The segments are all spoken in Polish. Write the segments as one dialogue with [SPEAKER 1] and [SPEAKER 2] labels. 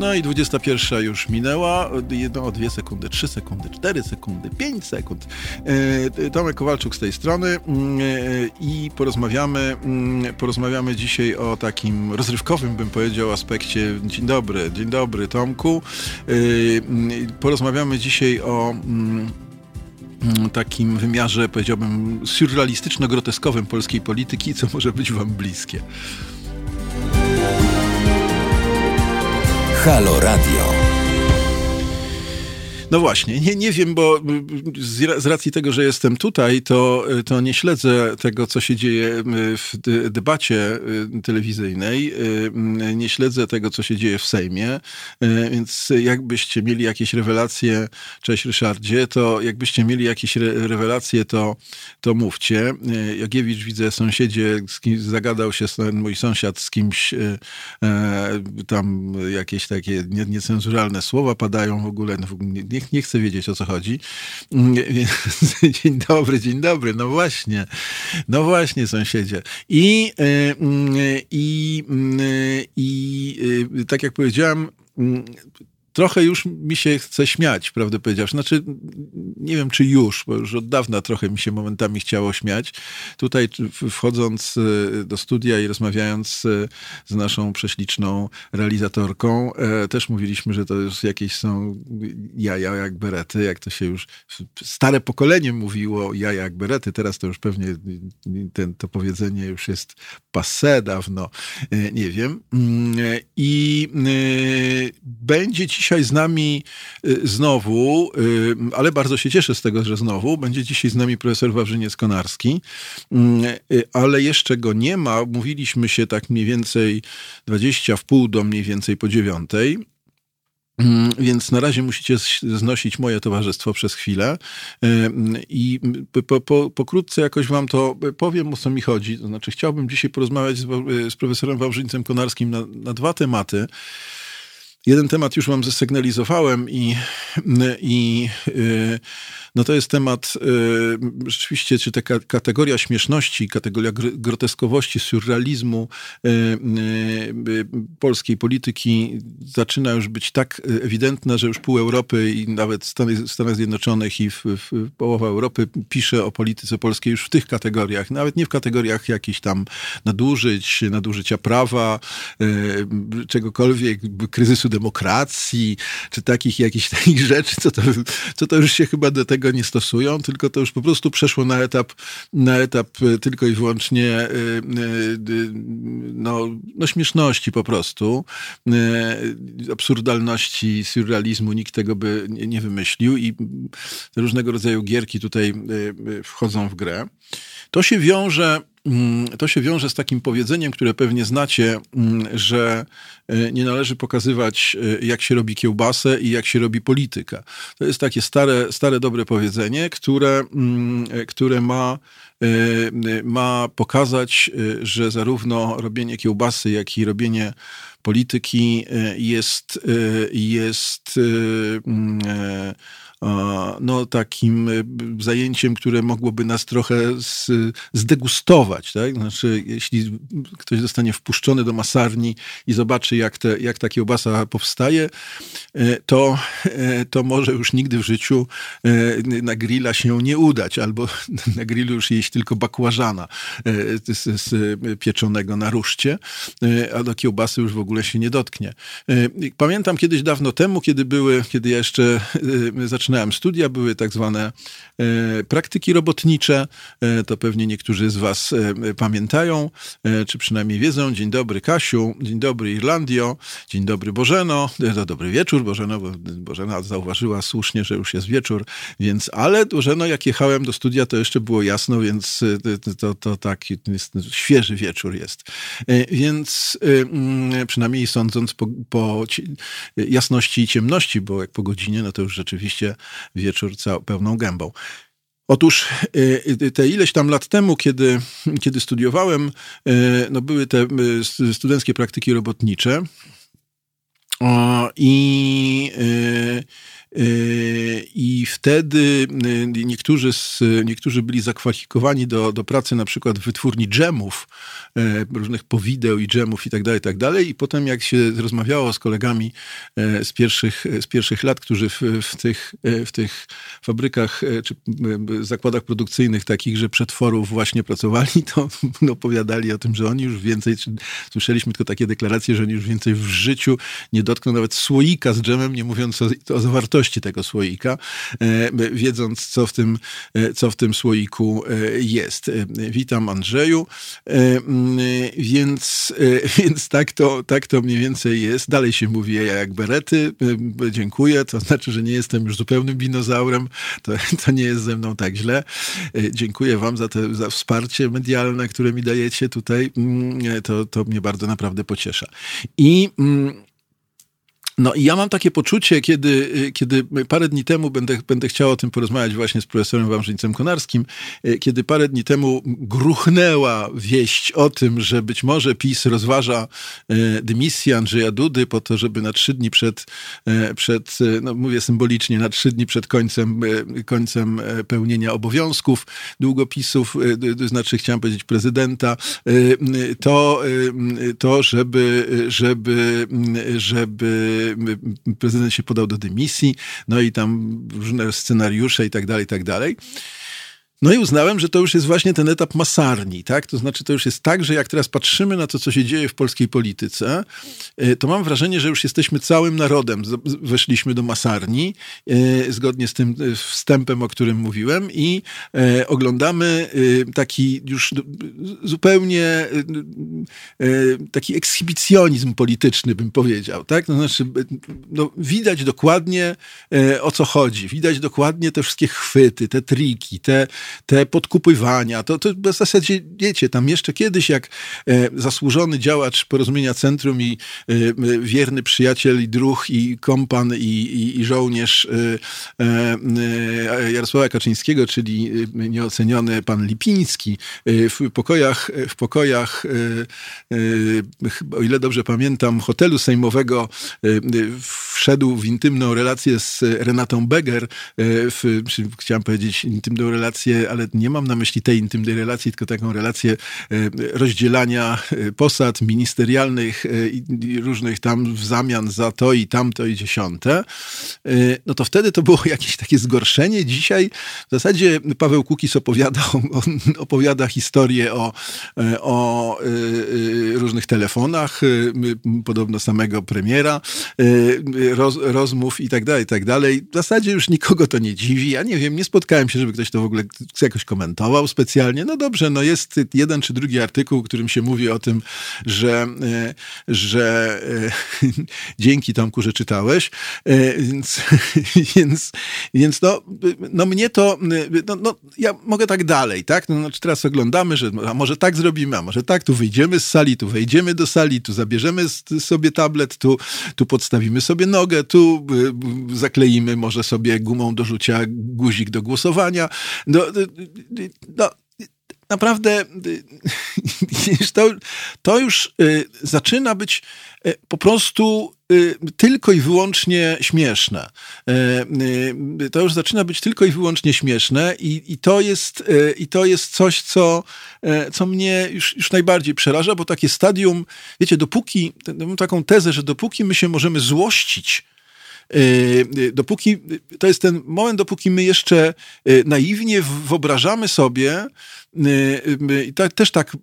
[SPEAKER 1] No i 21 już minęła, no, dwie sekundy, trzy sekundy, cztery sekundy, pięć sekund. E, Tomek Kowalczuk z tej strony mm, e, i porozmawiamy, mm, porozmawiamy dzisiaj o takim rozrywkowym, bym powiedział, aspekcie. Dzień dobry, dzień dobry Tomku. E, mm, porozmawiamy dzisiaj o takim wymiarze, powiedziałbym, surrealistyczno-groteskowym polskiej polityki, co może być wam bliskie. Halo Radio. No właśnie, nie, nie wiem, bo z, racji tego, że jestem tutaj, to, to nie śledzę tego, co się dzieje w debacie y, telewizyjnej, y, nie śledzę tego, co się dzieje w Sejmie, y, więc jakbyście mieli jakieś rewelacje, cześć Ryszardzie, to jakbyście mieli jakieś re rewelacje, to, to mówcie. Jagiewicz, widzę, sąsiedzie, z kim zagadał się mój sąsiad z kimś, e, tam jakieś takie niecenzuralne słowa padają w ogóle, no, nie, nie, chce wiedzieć o co chodzi. Mm, dzień dobry, dzień dobry. No właśnie, no właśnie, sąsiedzie. I, y, mm, i, mm, i, i tak jak powiedziałem, trochę już mi się chce śmiać, prawdę powiedziawszy. Znaczy, nie wiem czy już, bo już od dawna trochę mi się momentami chciało śmiać. Tutaj wchodząc e, do studia i rozmawiając e, z naszą prześliczną realizatorką, e, też mówiliśmy, że to już jakieś są jaja jak berety, jak to się już stare pokolenie mówiło jaja jak berety, teraz to już pewnie ten, to powiedzenie już jest passé dawno, nie wiem. Mm, I będzie ci dzisiaj z nami y, znowu, y, ale bardzo się cieszę z tego, że znowu, będzie dzisiaj z nami profesor Wawrzyniec-Konarski, y, ale jeszcze go nie ma. Mówiliśmy się tak mniej więcej 20 w pół do mniej więcej po dziewiątej. Mm, więc na razie musicie znosić moje towarzystwo przez chwilę i po, po, pokrótce jakoś wam to powiem, o co mi chodzi. To znaczy chciałbym dzisiaj porozmawiać z, z profesorem Wawrzyńcem Konarskim na, na dwa tematy. Jeden temat już wam zasygnalizowałem i, i y, no to jest temat y, rzeczywiście, czy ta kategoria śmieszności, kategoria groteskowości, surrealizmu y, polskiej polityki zaczyna już być tak ewidentna, że już pół Europy i nawet Stany, Stanach Zjednoczonych i w, w połowa Europy pisze o polityce polskiej już w tych kategoriach, nawet nie w kategoriach jakichś tam nadużyć, nadużycia prawa, czegokolwiek, kryzysu demokracji, czy takich jakichś takich rzeczy, co to, co to już się chyba do tego nie stosują, tylko to już po prostu przeszło na etap, na etap e, tylko i wyłącznie e, e, no, no śmieszności po prostu, absurdalności, surrealizmu, nikt tego by nie wymyślił i różnego rodzaju gierki tutaj wchodzą w grę. To się wiąże to się wiąże z takim powiedzeniem, które pewnie znacie, mm, że e, nie należy pokazywać, e, jak się robi kiełbasę i jak się robi politykę. To jest takie stare, stare dobre powiedzenie, które, mm, e, które ma, ma pokazać, że zarówno robienie kiełbasy, jak i robienie polityki jest, jest no, takim y, zajęciem, które mogłoby nas trochę zdegustować. Tak? Znaczy, jeśli ktoś zostanie wpuszczony do masarni i zobaczy, jak, te, jak ta kiełbasa powstaje, y, to, y, to może już nigdy w życiu na grilla się nie udać, albo na grillu już jeść tylko bakłażana z, z pieczonego na ruszcie, a do kiełbasy już w ogóle się nie dotknie. Pamiętam kiedyś dawno temu, kiedy były, kiedy ja jeszcze zaczynałem zaczynałem studia, były tak zwane e, praktyki robotnicze. E, to pewnie niektórzy z Was e, pamiętają, czy przynajmniej wiedzą. Dzień dobry Kasiu, dzień dobry Irlandio, dzień dobry Bożeno, to dobry wieczór Bożeno, bo Bożena zauważyła słusznie, że już jest wieczór, więc, ale Bożeno, jak jechałem do studia, to jeszcze było jasno, więc to, to tak jest, świeży wieczór jest. Więc mm, przynajmniej sądząc po, po jasności i ciemności, bo jak po godzinie, no to już rzeczywiście wieczór cał, pełną gębą. Otóż y, y, te ileś tam lat temu, kiedy, kiedy studiowałem, y, no były te studenckie praktyki robotnicze. I I wtedy niektórzy, z, niektórzy byli zakwalifikowani do, do pracy na przykład w wytwórni dżemów, różnych powideł i dżemów i tak dalej, tak dalej. I potem jak się rozmawiało z kolegami z pierwszych, z pierwszych lat, którzy w, w, tych, w tych fabrykach czy zakładach produkcyjnych takich, że przetworów właśnie pracowali, to no, opowiadali o tym, że oni już więcej, słyszeliśmy tylko takie deklaracje, że oni już więcej w życiu nie dotkną nawet słoika z dżemem, nie mówiąc o, o zawartości tego słoika, e, wiedząc, co w tym, e, co w tym słoiku e, jest. Witam Andrzeju. Więc, więc tak, to, tak to mniej więcej jest. Dalej się mówi jak berety. Dziękuję. To znaczy, że nie jestem już zupełnym dinozaurem. To, to nie jest ze mną tak źle. Dziękuję wam za, te, za wsparcie medialne, które mi dajecie tutaj. Mm, to, to mnie bardzo naprawdę pociesza. I mm, no i ja mam takie poczucie, kiedy, y, kiedy parę dni temu będę, będę chciał o tym porozmawiać właśnie z profesorem Wamrzyńcem Konarskim, y, kiedy parę dni temu gruchnęła wieść o tym, że być może PiS rozważa y, dymisję Andrzeja Dudy po to, żeby na trzy dni przed, przed no mówię symbolicznie, na trzy dni przed końcem, końcem pełnienia obowiązków długopisów, to znaczy chciałem powiedzieć prezydenta, to, to żeby, żeby, żeby prezydent się podał do dymisji, no i tam różne scenariusze i tak dalej, i tak dalej. No i uznałem, że to już jest właśnie ten etap masarni, tak? To znaczy, to już jest tak, że jak teraz patrzymy na to, co się dzieje w polskiej polityce, e, to mam wrażenie, że już jesteśmy całym narodem. Weszliśmy do masarni, e, zgodnie z tym e, wstępem, o którym mówiłem, i oglądamy taki już zupełnie taki ekshibicjonizm polityczny, bym powiedział, tak? To znaczy, no, widać dokładnie, o co chodzi. Widać dokładnie te wszystkie chwyty, te triki, te te podkupywania, to, to w zasadzie, wiecie, tam jeszcze kiedyś jak e, zasłużony działacz Porozumienia Centrum i e, wierny przyjaciel i druh i kompan i, i, i żołnierz e, Jarosława Kaczyńskiego, czyli nieoceniony pan Lipiński, w pokojach, w pokojach o ile dobrze pamiętam, hotelu sejmowego wszedł w intymną relację z Renatą Beger, w, chciałem powiedzieć intymną relację ale nie mam na myśli tej intymnej relacji, tylko taką relację e, rozdzielania e, posad ministerialnych e, i różnych tam w zamian za to i tamto i dziesiąte, no to wtedy to było jakieś takie zgorszenie. Dzisiaj w zasadzie Paweł Kukis opowiada, opowiada historię o, o różnych telefonach, podobno samego premiera, roz, rozmów i tak dalej, i tak dalej. W zasadzie już nikogo to nie dziwi. Ja nie wiem, nie spotkałem się, żeby ktoś to w ogóle jakoś komentował specjalnie. No dobrze, no jest jeden czy drugi artykuł, w którym się mówi o tym, że, e, że e, dzięki Tomku, że czytałeś. E, więc, więc, więc no, no mnie to, no, no, ja mogę tak dalej, tak? No, znaczy teraz oglądamy, że a może tak zrobimy, a może tak, tu wyjdziemy z sali, tu wejdziemy do sali, tu zabierzemy sobie tablet, tu, tu podstawimy sobie nogę, tu zakleimy może sobie gumą do rzucia guzik do głosowania. No, no, naprawdę to, to już y, zaczyna być y, po prostu y, tylko i wyłącznie śmieszne. To już zaczyna być tylko i wyłącznie śmieszne i, i, to, jest, i to jest coś, co, co mnie już, już najbardziej przeraża, bo takie stadium, wiecie, dopóki, mam taką tezę, że dopóki my się możemy złościć dopóki, to jest ten moment, dopóki my jeszcze y, naiwnie wyobrażamy sobie, y, i tak, też tak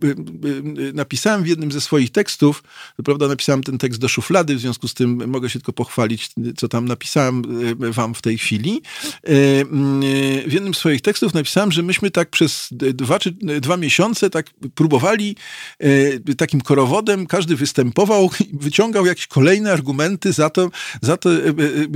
[SPEAKER 1] napisałem w jednym ze swoich tekstów, prawda napisałem ten tekst do szuflady, w związku z tym mogę się tylko pochwalić, co tam napisałem wam w tej chwili. W jednym z swoich tekstów napisałem, że myśmy tak przez dwa, czy dwa miesiące tak próbowali takim korowodem, każdy występował, wyciągał jakieś kolejne argumenty za to, za to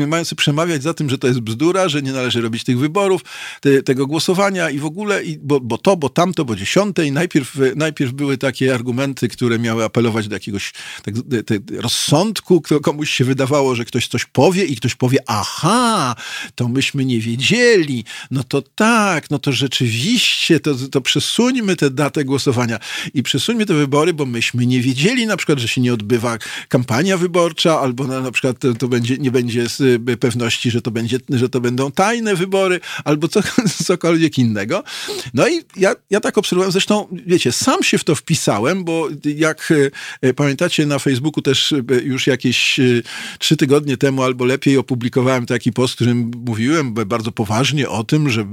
[SPEAKER 1] mający przemawiać za tym, że to jest bzdura, że nie należy robić tych wyborów, te, tego głosowania i w ogóle, i, bo, bo to, bo tamto, bo dziesiąte i najpierw, najpierw były takie argumenty, które miały apelować do jakiegoś tak, te, rozsądku, komuś się wydawało, że ktoś coś powie i ktoś powie, aha, to myśmy nie wiedzieli, no to tak, no to rzeczywiście, to, to przesuńmy tę datę głosowania i przesuńmy te wybory, bo myśmy nie wiedzieli na przykład, że się nie odbywa kampania wyborcza, albo na, na przykład to, to będzie, nie będzie pewności, że to, będzie, że to będą tajne wybory, albo co, cokolwiek innego. No i ja, ja tak obserwowałem, zresztą wiecie, sam się w to wpisałem, bo jak e, pamiętacie na Facebooku też e, już jakieś e, trzy tygodnie temu albo lepiej opublikowałem taki post, w którym mówiłem bardzo poważnie o tym, że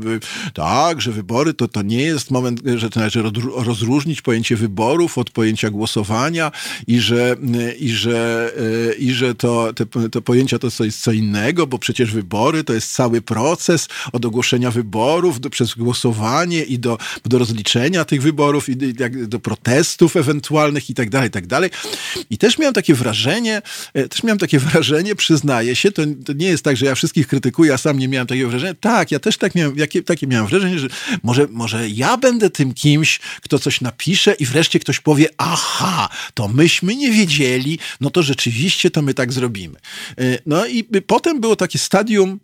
[SPEAKER 1] tak, że wybory to, to nie jest moment, że to należy rozróżnić pojęcie wyborów od pojęcia głosowania i że, i że, i że to, te, pojęcia to jest co innego, bo przecież wybory to jest cały proces od ogłoszenia wyborów do, przez głosowanie i do, do rozliczenia tych wyborów i do protestów ewentualnych i tak dalej, i tak dalej. I też miałem takie wrażenie, e, też miałem takie wrażenie, przyznaję się, to, to nie jest tak, że ja wszystkich krytykuję, a sam nie miałem takiego wrażenia. Tak, ja też tak miałem, jakie, takie miałem wrażenie, że może, może ja będę tym kimś, kto coś napisze i wreszcie ktoś powie, aha, to myśmy nie wiedzieli, no to rzeczywiście to my tak zrobimy. E, no i potem było takie stadium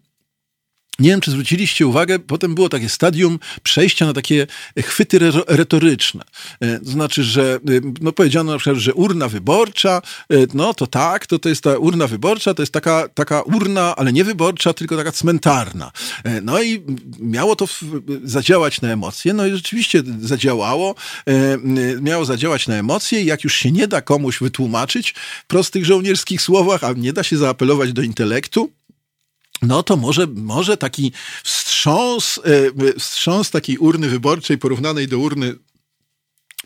[SPEAKER 1] nie wiem, czy zwróciliście uwagę, potem było takie stadium przejścia na takie chwyty retoryczne. E, to znaczy, że e, no powiedziano na przykład, że urna wyborcza, e, no to tak, to, to jest ta urna wyborcza, to jest taka, taka urna, ale nie wyborcza, tylko taka cmentarna. No i miało to zadziałać na emocje, no i rzeczywiście zadziałało, miało zadziałać na emocje i jak już się nie da komuś wytłumaczyć w prostych żołnierskich słowach, a nie da się zaapelować do intelektu, no to może, może taki wstrząs, e, wstrząs takiej urny wyborczej porównanej do urny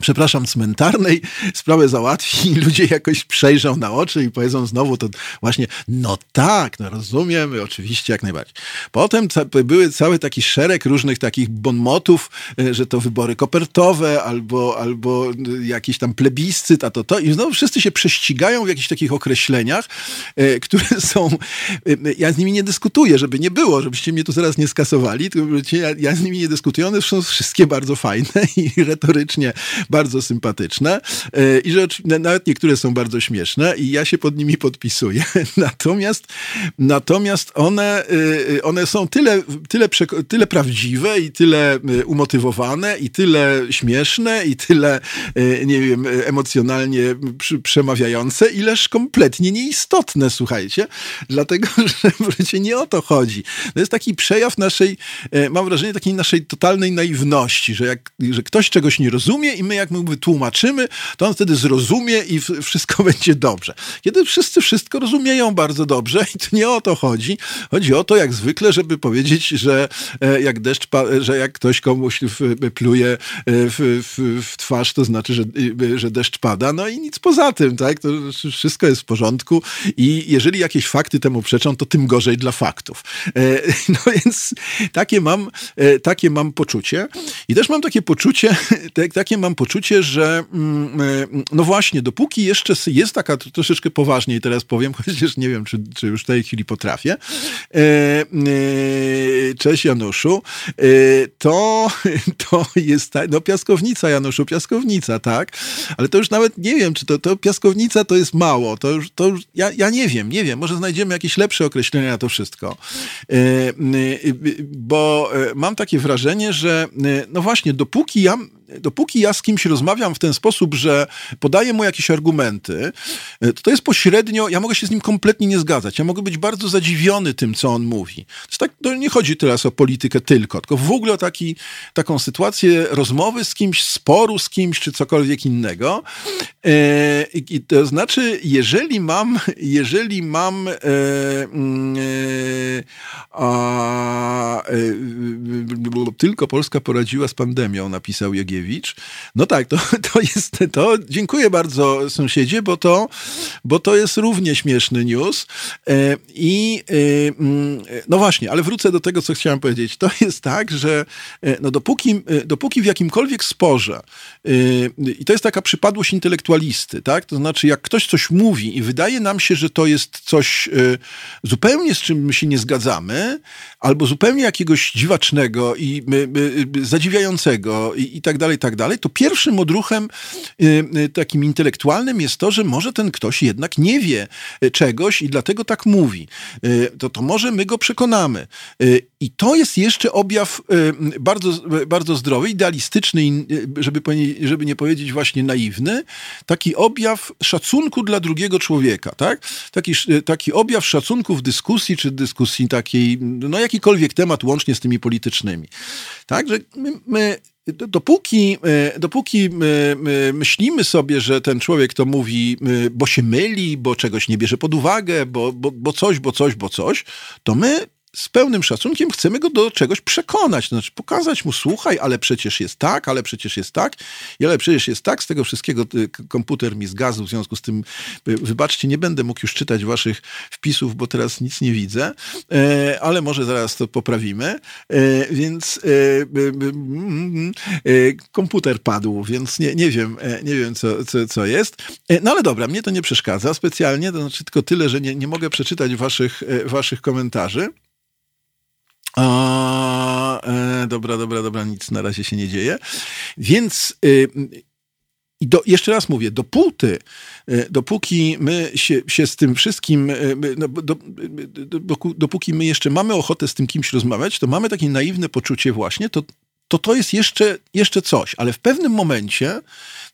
[SPEAKER 1] przepraszam, cmentarnej sprawę załatwi i ludzie jakoś przejrzą na oczy i powiedzą znowu to właśnie, no tak, no rozumiemy, oczywiście, jak najbardziej. Potem były cały taki szereg różnych takich bonmotów, e, że to wybory kopertowe albo, albo jakiś tam plebiscyt, a to to i znowu wszyscy się prześcigają w jakichś takich określeniach, e, które są, e, ja z nimi nie dyskutuję, żeby nie było, żebyście mnie tu zaraz nie skasowali, ja, ja z nimi nie dyskutuję, one są wszystkie bardzo fajne i retorycznie bardzo sympatyczne e, i że nawet niektóre są bardzo śmieszne i ja się pod nimi podpisuję. Natomiast, natomiast one, e, one są tyle, tyle, tyle prawdziwe i tyle e, umotywowane i tyle śmieszne i tyle, nie wiem, emocjonalnie przemawiające, ileż kompletnie nieistotne, słuchajcie. Dlatego, że wreszcie nie o to chodzi. To jest taki przejaw naszej, mam wrażenie, takiej naszej totalnej naiwności, że jak że ktoś czegoś nie rozumie i my jak my wytłumaczymy, to on wtedy zrozumie i wszystko będzie dobrze. Kiedy wszyscy wszystko rozumieją bardzo dobrze i to nie o to chodzi. Chodzi o to, jak zwykle, żeby powiedzieć, że e, jak deszcz, że jak ktoś komuś pluje e, w, w, w twarz, to znaczy, że, że deszcz pada. No i nic poza tym, tak? To wszystko jest w porządku i jeżeli jakieś fakty temu przeczą, to tym gorzej dla faktów. E, no więc takie mam, takie mam poczucie. I też mam takie poczucie, takie mam poczucie, poczucie, że mm, e, no właśnie, dopóki jeszcze jest taka, troszeczkę poważniej teraz powiem, chociaż nie wiem, czy, czy już w tej chwili potrafię. E, e, cześć Januszu. To, to jest, ta, no piaskownica Januszu, piaskownica, tak? Ale to już nawet nie wiem, czy to, to piaskownica to jest mało. To już, to już ja, ja nie wiem, nie wiem. Może znajdziemy jakieś lepsze określenia na to wszystko. Bo mam takie wrażenie, że no właśnie, dopóki ja dopóki ja z kimś rozmawiam w ten sposób, że podaję mu jakieś argumenty, e, to, to jest pośrednio, ja mogę się z nim kompletnie nie zgadzać. Ja mogę być bardzo zadziwiony tym, co on mówi. To, tak, to nie chodzi teraz o politykę tylko, tylko w ogóle o taki, taką sytuację rozmowy z kimś, sporu z kimś, czy cokolwiek innego. E, i, to znaczy, jeżeli mam, jeżeli mam e, mm, a, tylko Polska poradziła z pandemią, napisał No tak, to, to jest, to dziękuję bardzo sąsiedzie, bo to, bo to jest równie śmieszny news. I mm, no właśnie, ale wrócę do tego, co chciałem powiedzieć. To jest tak, że no dopóki, dopóki w jakimkolwiek sporze, i to jest taka przypadłość intelektualisty, tak? To znaczy, jak ktoś coś mówi i wydaje nam się, że to jest coś zupełnie z czym my się nie zgadzamy, albo zupełnie jakiegoś dziwacznego i zadziwiającego i, i tak dalej, i tak dalej, to pierwszym odruchem takim intelektualnym jest to, że może ten ktoś jednak nie wie czegoś i dlatego tak mówi. To, to może my go przekonamy. I to jest jeszcze objaw bardzo, bardzo zdrowy, idealistyczny, żeby, żeby nie powiedzieć właśnie naiwny, taki objaw szacunku dla drugiego człowieka, tak? Taki, taki objaw szacunku w dyskusji, czy dyskusji takiej, no jakikolwiek temat, łącznie z tymi politycznymi. Tak, że my, my Dopóki, dopóki myślimy sobie, że ten człowiek to mówi, bo się myli, bo czegoś nie bierze pod uwagę, bo, bo, bo coś, bo coś, bo coś, to my z pełnym szacunkiem chcemy go do czegoś przekonać. Znaczy pokazać mu, słuchaj, ale przecież jest tak, ale przecież jest tak, ale przecież jest tak, z tego wszystkiego y, komputer mi zgasł, w związku z tym, y, wybaczcie, nie będę mógł już czytać waszych wpisów, bo teraz nic nie widzę, e, ale może zaraz to poprawimy. E, więc e, komputer padł, więc nie, nie wiem, nie wiem co, co, co jest. No ale dobra, mnie to nie przeszkadza specjalnie, to znaczy tylko tyle, że nie, nie mogę przeczytać waszych, waszych komentarzy. A, e, dobra, dobra, dobra, nic na razie się nie dzieje. Więc y, do, jeszcze raz mówię, dopóty, y, dopóki my się, się z tym wszystkim, y, no, do, do, dopóki my jeszcze mamy ochotę z tym kimś rozmawiać, to mamy takie naiwne poczucie właśnie, to to to jest jeszcze, jeszcze coś, ale w pewnym momencie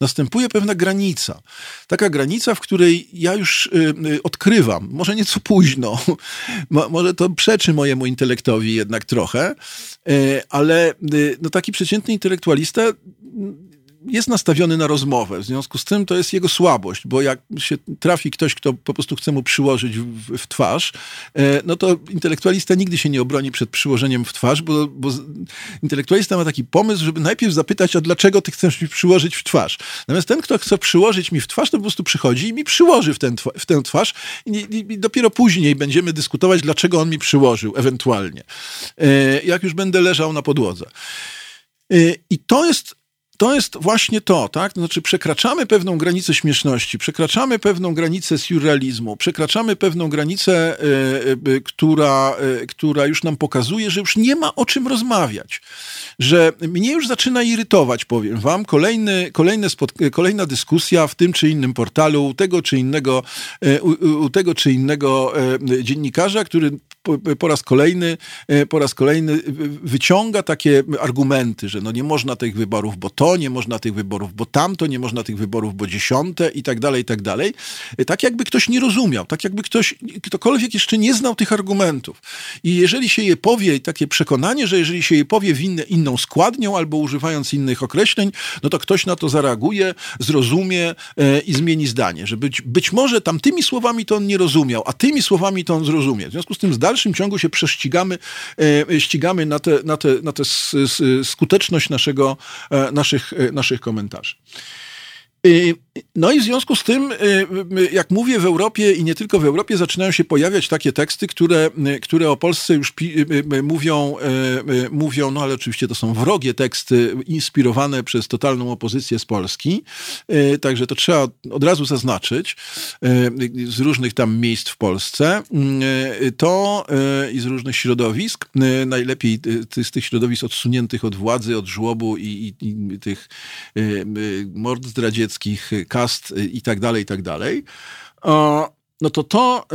[SPEAKER 1] następuje pewna granica. Taka granica, w której ja już y, y, odkrywam, może nieco późno, może to przeczy mojemu intelektowi jednak trochę, y, ale y, no, taki przeciętny intelektualista jest nastawiony na rozmowę. W związku z tym to jest jego słabość, bo jak się trafi ktoś, kto po prostu chce mu przyłożyć w, w twarz, e, no to intelektualista nigdy się nie obroni przed przyłożeniem w twarz, bo, bo intelektualista ma taki pomysł, żeby najpierw zapytać, a dlaczego ty chcesz mi przyłożyć w twarz. Natomiast ten, kto chce przyłożyć mi w twarz, to po prostu przychodzi i mi przyłoży w, ten, w tę twarz i, i, i dopiero później będziemy dyskutować, dlaczego on mi przyłożył, ewentualnie. E, jak już będę leżał na podłodze. E, I to jest to jest właśnie to, tak? Znaczy przekraczamy pewną granicę śmieszności, przekraczamy pewną granicę surrealizmu, przekraczamy pewną granicę, y, y, która, y, która już nam pokazuje, że już nie ma o czym rozmawiać. Że mnie już zaczyna irytować, powiem wam, kolejny, kolejne kolejna dyskusja w tym czy innym portalu u tego czy innego, u, u tego czy innego dziennikarza, który po, po, raz kolejny, po raz kolejny wyciąga takie argumenty, że no nie można tych wyborów, bo to nie można tych wyborów, bo tamto, nie można tych wyborów, bo dziesiąte i tak dalej, i tak dalej. Tak jakby ktoś nie rozumiał, tak jakby ktoś, ktokolwiek jeszcze nie znał tych argumentów. I jeżeli się je powie, takie przekonanie, że jeżeli się je powie w inne, inną składnią albo używając innych określeń, no to ktoś na to zareaguje, zrozumie e, i zmieni zdanie. Że być, być może tamtymi słowami to on nie rozumiał, a tymi słowami to on zrozumie. W związku z tym w dalszym ciągu się prześcigamy, e, ścigamy na tę na te, na te skuteczność naszego, e, naszych, e, naszych komentarzy. No i w związku z tym, jak mówię, w Europie i nie tylko w Europie zaczynają się pojawiać takie teksty, które, które o Polsce już mówią, mówią, no ale oczywiście to są wrogie teksty inspirowane przez totalną opozycję z Polski. Także to trzeba od razu zaznaczyć z różnych tam miejsc w Polsce. To i z różnych środowisk, najlepiej z tych środowisk odsuniętych od władzy, od żłobu i, i, i tych mord zdradzieckich, kast i tak dalej, i tak dalej no to to,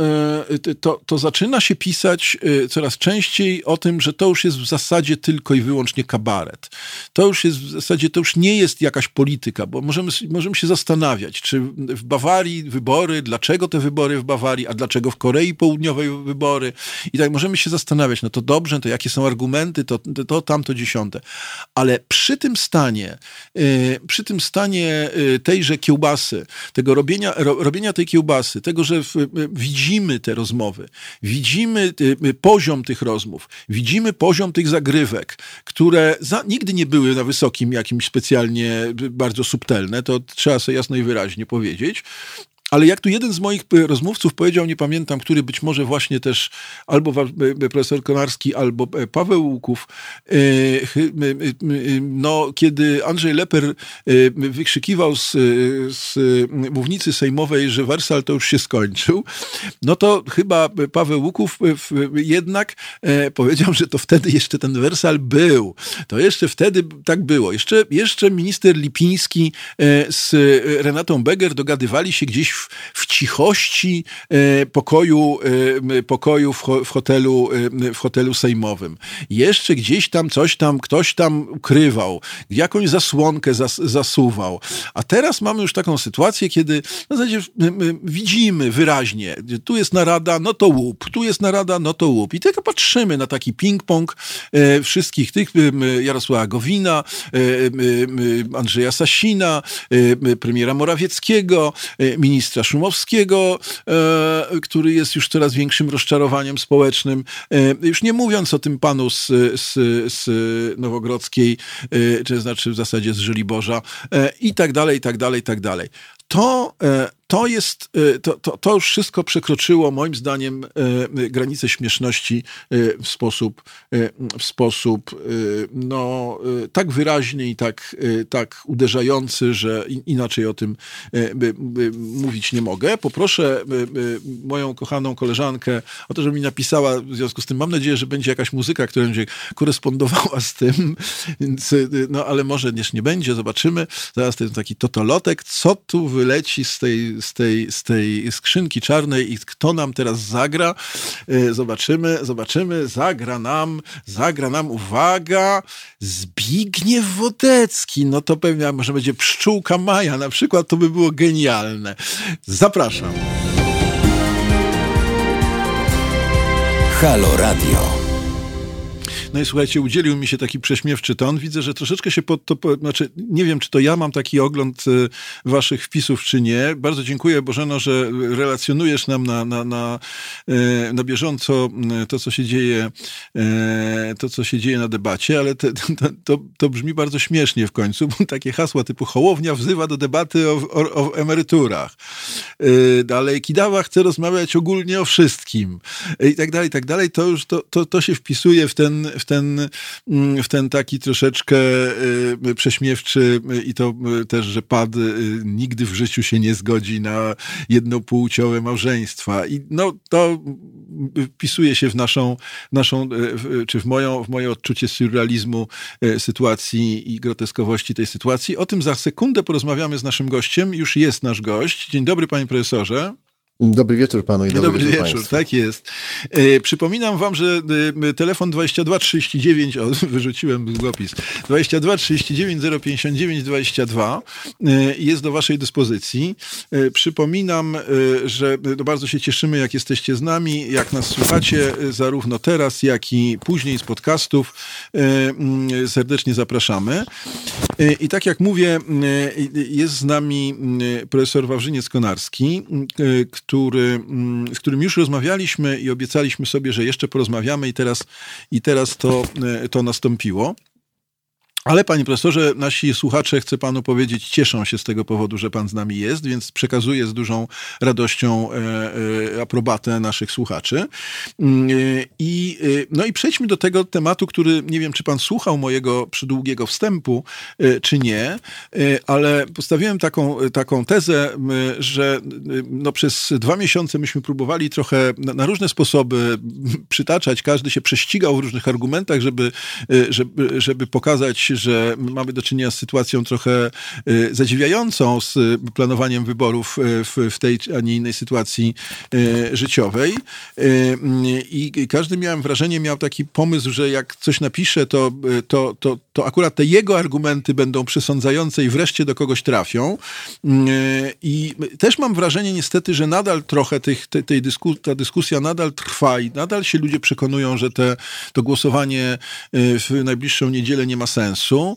[SPEAKER 1] e, to to zaczyna się pisać e, coraz częściej o tym, że to już jest w zasadzie tylko i wyłącznie kabaret. To już jest w zasadzie, to już nie jest jakaś polityka, bo możemy, możemy się zastanawiać, czy w Bawarii wybory, dlaczego te wybory w Bawarii, a dlaczego w Korei Południowej wybory i tak możemy się zastanawiać, no to dobrze, to jakie są argumenty, to, to, to tamto dziesiąte. Ale przy tym stanie, e, przy tym stanie tejże kiełbasy, tego robienia, robienia tej kiełbasy, tego, że w widzimy te rozmowy, widzimy poziom tych rozmów, widzimy poziom tych zagrywek, które za, nigdy nie były na wysokim jakimś specjalnie bardzo subtelne, to trzeba sobie jasno i wyraźnie powiedzieć. Ale jak tu jeden z moich e, rozmówców powiedział, nie pamiętam, który być może właśnie też albo profesor Konarski, albo Paweł Łuków, no, kiedy Andrzej Leper wykrzykiwał z, z mównicy sejmowej, że Wersal to już się skończył, no to chyba Paweł Łuków jednak powiedział, że to wtedy jeszcze ten Wersal był. To jeszcze wtedy tak było. Jeszcze, jeszcze minister Lipiński z Renatą Beger dogadywali się gdzieś w, w cichości e, pokoju, e, pokoju w, w, hotelu, e, w hotelu sejmowym. Jeszcze gdzieś tam coś tam, ktoś tam ukrywał, jakąś zasłonkę zas, zasuwał. A teraz mamy już taką sytuację, kiedy w zasadzie widzimy wyraźnie, tu jest narada, no to łup, tu jest narada, no to łup. I tylko patrzymy na taki ping-pong wszystkich tych, Jarosława Gowina, Andrzeja Sasina, premiera Morawieckiego, ministra Szumowskiego, e, który jest już coraz większym rozczarowaniem społecznym. E, już nie mówiąc o tym panu z, z, z Nowogrodzkiej, e, czy znaczy w zasadzie z Żoliborza i tak dalej, i tak dalej, i tak dalej. To to jest, e, to, to, to, już wszystko przekroczyło moim zdaniem e, granicę śmieszności w sposób, w sposób no, tak wyraźny i tak, tak uderzający, że inaczej o tym mówić nie mogę. Poproszę moją kochaną koleżankę o to, żeby mi napisała w związku z tym. Mam nadzieję, że będzie jakaś muzyka, która będzie korespondowała z tym, no ale może nie będzie, zobaczymy. Zaraz ten taki totolotek, co tu wyleci z tej z tej, z tej skrzynki czarnej i kto nam teraz zagra. E, zobaczymy, zobaczymy. Zagra nam, zagra nam, uwaga, Zbigniew Wodecki. No to pewnie może będzie Pszczółka Maja na przykład, to by było genialne. Zapraszam.
[SPEAKER 2] Halo Radio.
[SPEAKER 1] No i słuchajcie, udzielił mi się taki prześmiewczy ton. Widzę, że troszeczkę się pod to, znaczy nie wiem, czy to ja mam taki ogląd y, waszych wpisów, czy nie. Bardzo dziękuję, Bożeno, że relacjonujesz nam na, na, na, y, na bieżąco y, to, co się dzieje, to, co się dzieje na debacie, ale te, to, to, to, brzmi bardzo śmiesznie w końcu, bo takie hasła typu Hołownia wzywa do debaty o, o, o emeryturach. Dalej, Kidawa chce rozmawiać ogólnie o wszystkim i tak dalej, i tak dalej. To już to, to, to się wpisuje w ten, w ten, mm, w ten taki troszeczkę y, prześmiewczy i to y, też, że pad y, nigdy w życiu się nie zgodzi na jednopłciowe małżeństwa. I no, to wpisuje się w naszą, naszą czy w, moją, w moje odczucie surrealizmu sytuacji i groteskowości tej sytuacji. O tym za sekundę porozmawiamy z naszym gościem. Już jest nasz gość. Dzień dobry, panie profesorze.
[SPEAKER 3] Dobry wieczór panu i dobry,
[SPEAKER 1] dobry wieczór. wieczór tak jest. E, przypominam wam, że e, telefon 2239, o, wyrzuciłem długopis, 22 39 059 22 e, jest do waszej dyspozycji. E, przypominam, e, że no, bardzo się cieszymy, jak jesteście z nami, jak nas słuchacie, e, zarówno teraz, jak i później z podcastów. Serdecznie zapraszamy. I tak jak mówię, jest z nami profesor Wawrzyniec-Konarski, który, mm, z którym już rozmawialiśmy i obiecaliśmy sobie, że jeszcze porozmawiamy i teraz, i teraz to, e, to nastąpiło. Ale panie profesorze, nasi słuchacze, chcę panu powiedzieć, cieszą się z tego powodu, że pan z nami jest, więc przekazuję z dużą radością e, e, aprobatę naszych słuchaczy. Mm, e, I, no i przejdźmy do tego tematu, który nie wiem, czy pan słuchał mojego przydługiego wstępu, czy nie, ale postawiłem taką, taką tezę, że no przez dwa miesiące myśmy próbowali trochę na, na różne sposoby przytaczać, każdy się prześcigał w różnych argumentach, żeby, żeby, żeby pokazać, że mamy do czynienia z sytuacją trochę y, zadziwiającą z planowaniem wyborów y, w, w tej, a nie innej sytuacji y, życiowej. I każdy miałem wrażenie, miał taki pomysł, że jak coś napisze, to, to, to, to akurat te jego argumenty będą przesądzające i wreszcie do kogoś trafią. I też mam wrażenie niestety, że nadal trochę tych, te, tej dysku, ta dyskusja nadal trwa i nadal się ludzie przekonują, że te, to głosowanie w najbliższą niedzielę nie ma sensu sensu.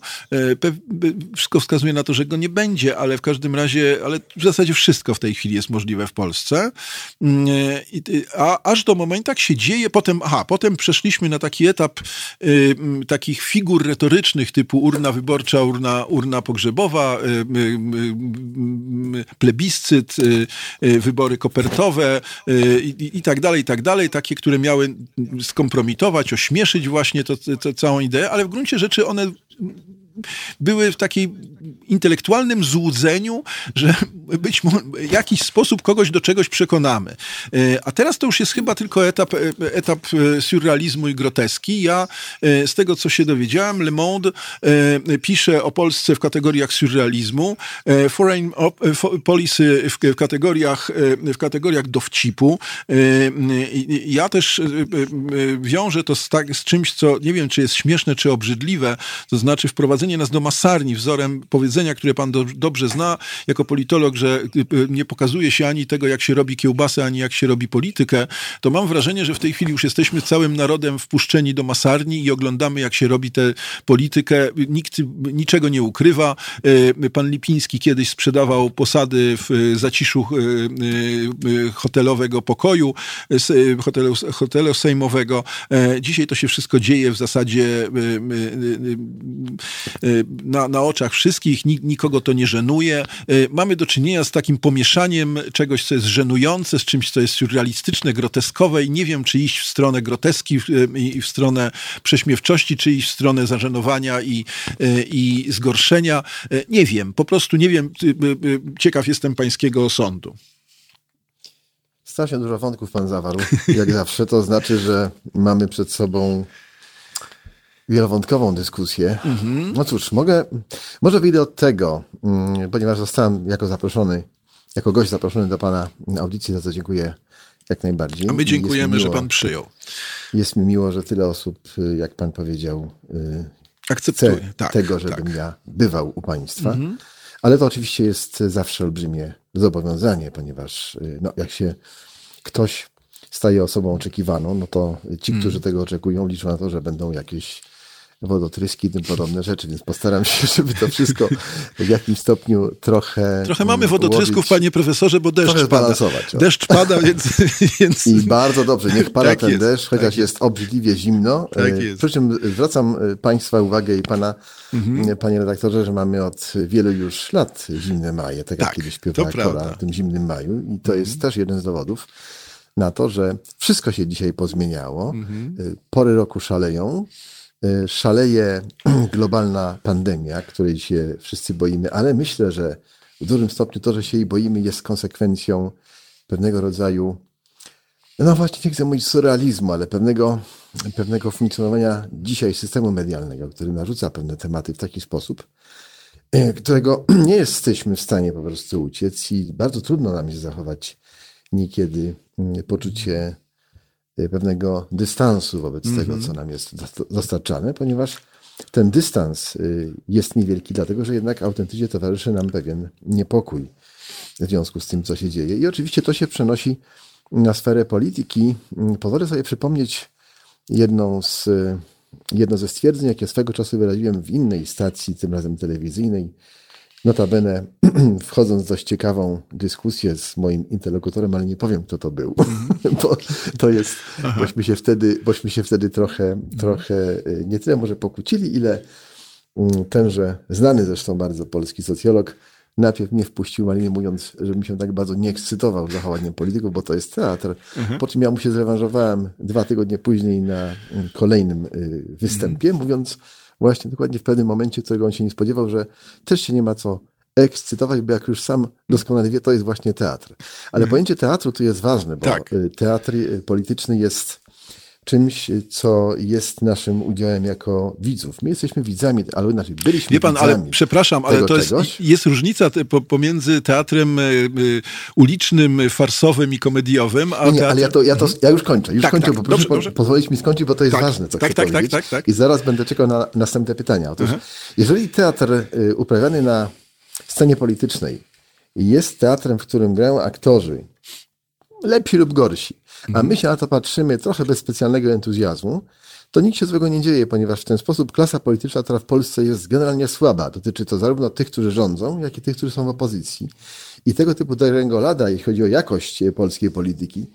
[SPEAKER 1] Wszystko wskazuje na to, że go nie będzie, ale w każdym razie, ale w zasadzie wszystko w tej chwili jest możliwe w Polsce. Mm, a aż do momentu, tak się dzieje, potem, aha, potem przeszliśmy na taki etap y, takich figur retorycznych typu urna wyborcza, urna, urna pogrzebowa, y, y, plebiscyt, wybory kopertowe i, i tak dalej, i tak dalej, takie, które miały skompromitować, ośmieszyć właśnie to, to, całą ideę, ale w gruncie rzeczy one 嗯 były w takiej intelektualnym złudzeniu, że być może w jakiś sposób kogoś do czegoś przekonamy. E, a teraz to już jest chyba tylko etap, e, etap e, surrealizmu i groteski. Ja z tego, co się dowiedziałem, Le Monde pisze o Polsce w kategoriach surrealizmu, foreign policy w kategoriach, w kategoriach dowcipu. Ja też wiążę to z, tak, z czymś, co nie wiem, czy jest śmieszne, czy obrzydliwe, to znaczy wprowadzenie nas do masarni wzorem powiedzenia, które pan do, dobrze zna jako politolog, że y, y, nie pokazuje się ani tego, jak się robi kiełbasę, ani jak się robi politykę, to mam wrażenie, że w tej chwili już jesteśmy całym narodem wpuszczeni do masarni i oglądamy, jak się robi tę politykę. Nikt niczego nie ukrywa. Y, pan Lipiński kiedyś sprzedawał posady w zaciszu hotelowego pokoju, hotelu, hotelu sejmowego. E, dzisiaj to się wszystko dzieje w zasadzie na, na oczach wszystkich, nikogo to nie żenuje. Mamy do czynienia z takim pomieszaniem czegoś, co jest żenujące, z czymś, co jest surrealistyczne, groteskowe i nie wiem, czy iść w stronę groteski i w stronę prześmiewczości, czy iść w stronę zażenowania i, i zgorszenia. Nie wiem, po prostu nie wiem. Ciekaw jestem pańskiego sądu.
[SPEAKER 3] Strasznie dużo wątków pan zawarł, jak zawsze. To znaczy, że mamy przed sobą wielowątkową dyskusję. Mhm. No cóż, mogę, może wyjdę od tego, mm, ponieważ zostałem jako zaproszony, jako gość zaproszony do Pana audycji, za co dziękuję jak najbardziej.
[SPEAKER 1] A my dziękujemy, miło, że Pan przyjął.
[SPEAKER 3] Jest mi miło, że tyle osób, y, jak Pan powiedział, y,
[SPEAKER 1] akceptuje
[SPEAKER 3] tak, tego, żebym tak. ja bywał u Państwa. Mhm. Ale to oczywiście jest zawsze olbrzymie zobowiązanie, ponieważ y, no, jak się ktoś staje osobą oczekiwaną, no to ci, którzy mm. tego oczekują, liczą na to, że będą jakieś wodotryski i tym podobne rzeczy, więc postaram się, żeby to wszystko w jakimś stopniu trochę.
[SPEAKER 1] Trochę mamy wodotrysków, łowić, panie profesorze, bo deszcz pada. Deszcz pada, więc, więc.
[SPEAKER 3] I bardzo dobrze, niech pada tak ten jest, deszcz, chociaż tak jest. jest obrzydliwie zimno. Tak e, jest. Przy czym zwracam e, Państwa uwagę i Pana, mhm. E, panie redaktorze, że mamy od wielu już lat zimne maje, tak jak tak, kiedyś śpiewała Kora w tym zimnym maju. I to mhm. jest też jeden z dowodów na to, że wszystko się dzisiaj pozmieniało. Mhm. Pory roku szaleją. E, szaleje globalna pandemia, której się wszyscy boimy, ale myślę, że w dużym stopniu to, że się jej boimy, jest konsekwencją pewnego rodzaju, no właśnie nie chcę mówić surrealizmu, ale pewnego, pewnego funkcjonowania dzisiaj systemu medialnego, który narzuca pewne tematy w taki sposób, e, którego nie jesteśmy w stanie po prostu uciec i bardzo trudno nam jest zachować niekiedy mm, poczucie pewnego dystansu wobec mm -hmm. tego, co nam jest dostarczane, ponieważ ten dystans y, jest niewielki, dlatego że jednak autentycznie towarzyszy nam pewien niepokój w związku z tym, co się dzieje. I oczywiście to się przenosi na sferę polityki. Mm, pozwolę sobie przypomnieć jedną z, jedno ze stwierdzeń, jakie swego czasu wyraziłem w innej stacji, tym razem telewizyjnej, Notabene, wchodząc w dość ciekawą dyskusję z moim interlokutorem, ale nie powiem, kto to był, mm. bo to jest, bośmy się wtedy, bośmy się wtedy trochę, trochę y, nie tyle może pokłócili, ile mm, tenże znany zresztą bardzo polski socjolog najpierw mnie wpuścił maliny mówiąc, żebym się tak bardzo nie ekscytował zachowaniem polityków, bo to jest teatr. Mhm. Po czym ja mu się zrewanżowałem dwa tygodnie później na mm, kolejnym y, występie, mhm. mówiąc, właśnie dokładnie w pewnym momencie, którego on się nie spodziewał, że też się nie ma co ekscytować, bo jak już sam doskonale wie, to jest właśnie teatr. Ale mhm. pojęcie teatru tu jest ważne, bo tak. Y, teatr y, polityczny jest czymś, co jest naszym udziałem jako widzów. My jesteśmy widzami, ale inaczej byliśmy
[SPEAKER 1] Wie pan, ale przepraszam, ale to jest, jest różnica te, po, pomiędzy teatrem y, ulicznym, farsowym i komediowym, a
[SPEAKER 3] Nie, teatr... ale ja, to, ja, to, ja już kończę, już tak, kończę, tak, bo proszę pozwolić mi skończyć, bo to jest tak, ważne, co tak, chcę tak, tak, tak, tak, I zaraz będę czekał na następne pytania. Otóż, jeżeli teatr y, uprawiany na scenie politycznej jest teatrem, w którym grają aktorzy, lepsi lub gorsi. A mhm. my się na to patrzymy trochę bez specjalnego entuzjazmu, to nic się złego nie dzieje, ponieważ w ten sposób klasa polityczna, która w Polsce jest generalnie słaba, dotyczy to zarówno tych, którzy rządzą, jak i tych, którzy są w opozycji. I tego typu lada, jeśli chodzi o jakość polskiej polityki,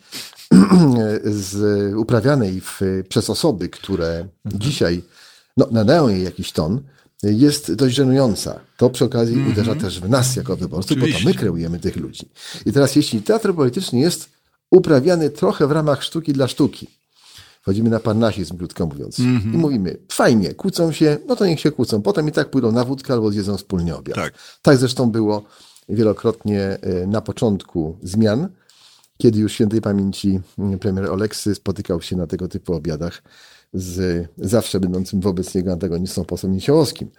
[SPEAKER 3] z, uprawianej w, przez osoby, które mhm. dzisiaj no, nadają jej jakiś ton, jest dość żenująca. To przy okazji mm -hmm. uderza też w nas jako wyborców, bo to my kreujemy tych ludzi. I teraz jeśli teatr polityczny jest uprawiany trochę w ramach sztuki dla sztuki, wchodzimy na parnasizm, krótko mówiąc, mm -hmm. i mówimy, fajnie, kłócą się, no to niech się kłócą, potem i tak pójdą na wódkę albo zjedzą wspólnie obiad. Tak, tak zresztą było wielokrotnie e, na początku zmian, kiedy już świętej pamięci premier Oleksy spotykał się na tego typu obiadach z zawsze będącym wobec niego antagonistą posłem Niesiołowskim.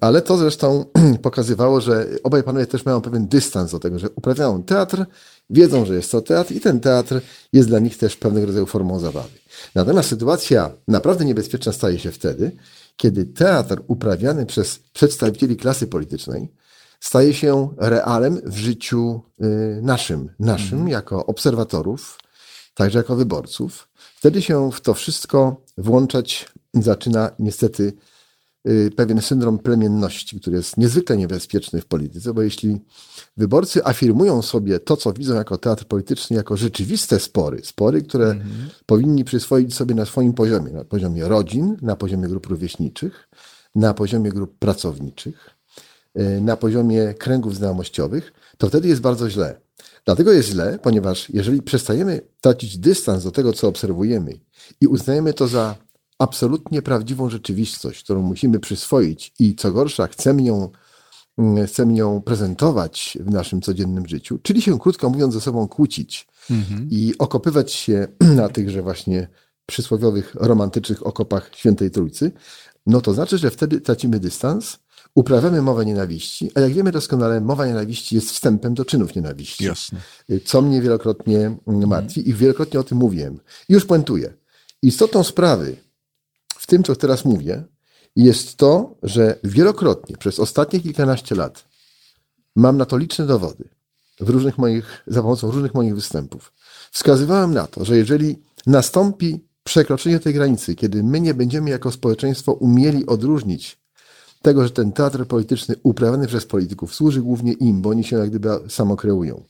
[SPEAKER 3] Ale to zresztą pokazywało, że obaj panowie też mają pewien dystans do tego, że uprawiają teatr, wiedzą, że jest to teatr i ten teatr jest dla nich też pewnego rodzaju formą zabawy. Natomiast sytuacja naprawdę niebezpieczna staje się wtedy, kiedy teatr uprawiany przez przedstawicieli klasy politycznej staje się realem w życiu y, naszym, naszym mhm. jako obserwatorów, także jako wyborców. Wtedy się w to wszystko włączać zaczyna niestety pewien syndrom plemienności, który jest niezwykle niebezpieczny w polityce, bo jeśli wyborcy afirmują sobie to, co widzą jako teatr polityczny, jako rzeczywiste spory, spory, które mhm. powinni przyswoić sobie na swoim poziomie, na poziomie rodzin, na poziomie grup rówieśniczych, na poziomie grup pracowniczych, y, na poziomie kręgów znajomościowych, to wtedy jest bardzo źle. Dlatego jest źle, ponieważ jeżeli przestajemy tracić dystans do tego, co obserwujemy i uznajemy to za absolutnie prawdziwą rzeczywistość, którą musimy przyswoić i co gorsza, chcemy ją, mm, chcemy ją prezentować w naszym codziennym życiu, czyli się krótko mówiąc ze sobą kłócić mhm. i okopywać się na tychże właśnie przysłowiowych romantycznych okopach Świętej Trójcy, no to znaczy, że wtedy tracimy dystans uprawiamy mowę nienawiści, a jak wiemy doskonale, mowa nienawiści jest wstępem do czynów nienawiści.
[SPEAKER 1] Jasne.
[SPEAKER 3] Co mnie wielokrotnie martwi i wielokrotnie o tym mówiłem. Już puentuję. Istotą sprawy tym, co teraz mówię, jest to, że wielokrotnie przez ostatnie kilkanaście lat mam na to liczne dowody w różnych moich, za pomocą różnych moich występów. Wskazywałem na to, że jeżeli nastąpi przekroczenie tej granicy, kiedy my nie będziemy jako społeczeństwo umieli odróżnić tego, że ten teatr polityczny uprawiany przez polityków służy głównie im, bo oni się jak gdyby samokreują.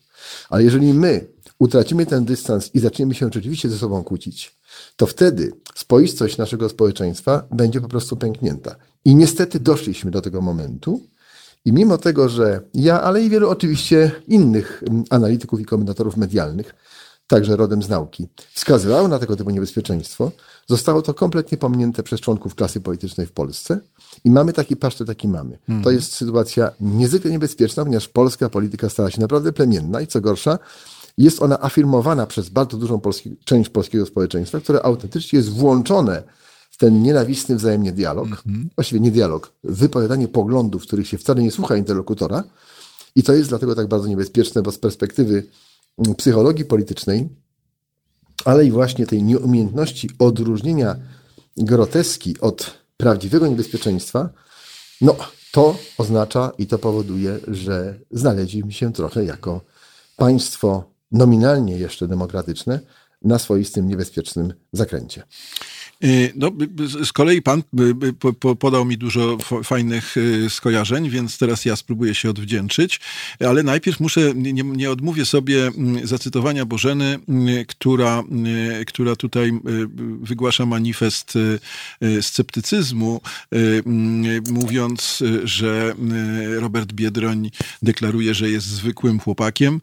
[SPEAKER 3] Ale jeżeli my utracimy ten dystans i zaczniemy się rzeczywiście ze sobą kłócić, to wtedy spoistość naszego społeczeństwa będzie po prostu pęknięta. I niestety doszliśmy do tego momentu. I mimo tego, że ja, ale i wielu oczywiście innych mm, analityków i komentatorów medialnych, także rodem z nauki, wskazywało na tego typu niebezpieczeństwo, zostało to kompletnie pominięte przez członków klasy politycznej w Polsce. I mamy taki pasztet, taki mamy. Hmm. To jest sytuacja niezwykle niebezpieczna, ponieważ polska polityka stała się naprawdę plemienna i co gorsza, jest ona afirmowana przez bardzo dużą polski, część polskiego społeczeństwa, które autentycznie jest włączone w ten nienawistny wzajemnie dialog, hmm. właściwie nie dialog, wypowiadanie poglądów, których się wcale nie słucha interlokutora. I to jest dlatego tak bardzo niebezpieczne, bo z perspektywy mm, psychologii politycznej, ale i właśnie tej nieumiejętności odróżnienia groteski od prawdziwego niebezpieczeństwa, no to oznacza i to powoduje, że znaleźliśmy się trochę jako państwo nominalnie jeszcze demokratyczne na swoistym niebezpiecznym zakręcie.
[SPEAKER 1] Y, no, z kolei pan podał mi dużo fajnych y, skojarzeń, więc teraz ja spróbuję się odwdzięczyć, ale najpierw muszę, nie, nie odmówię sobie mm, zacytowania Bożeny, mm, która, y, która tutaj wygłasza manifest sceptycyzmu, mm, mówiąc, że Robert Biedroń deklaruje, że jest zwykłym chłopakiem,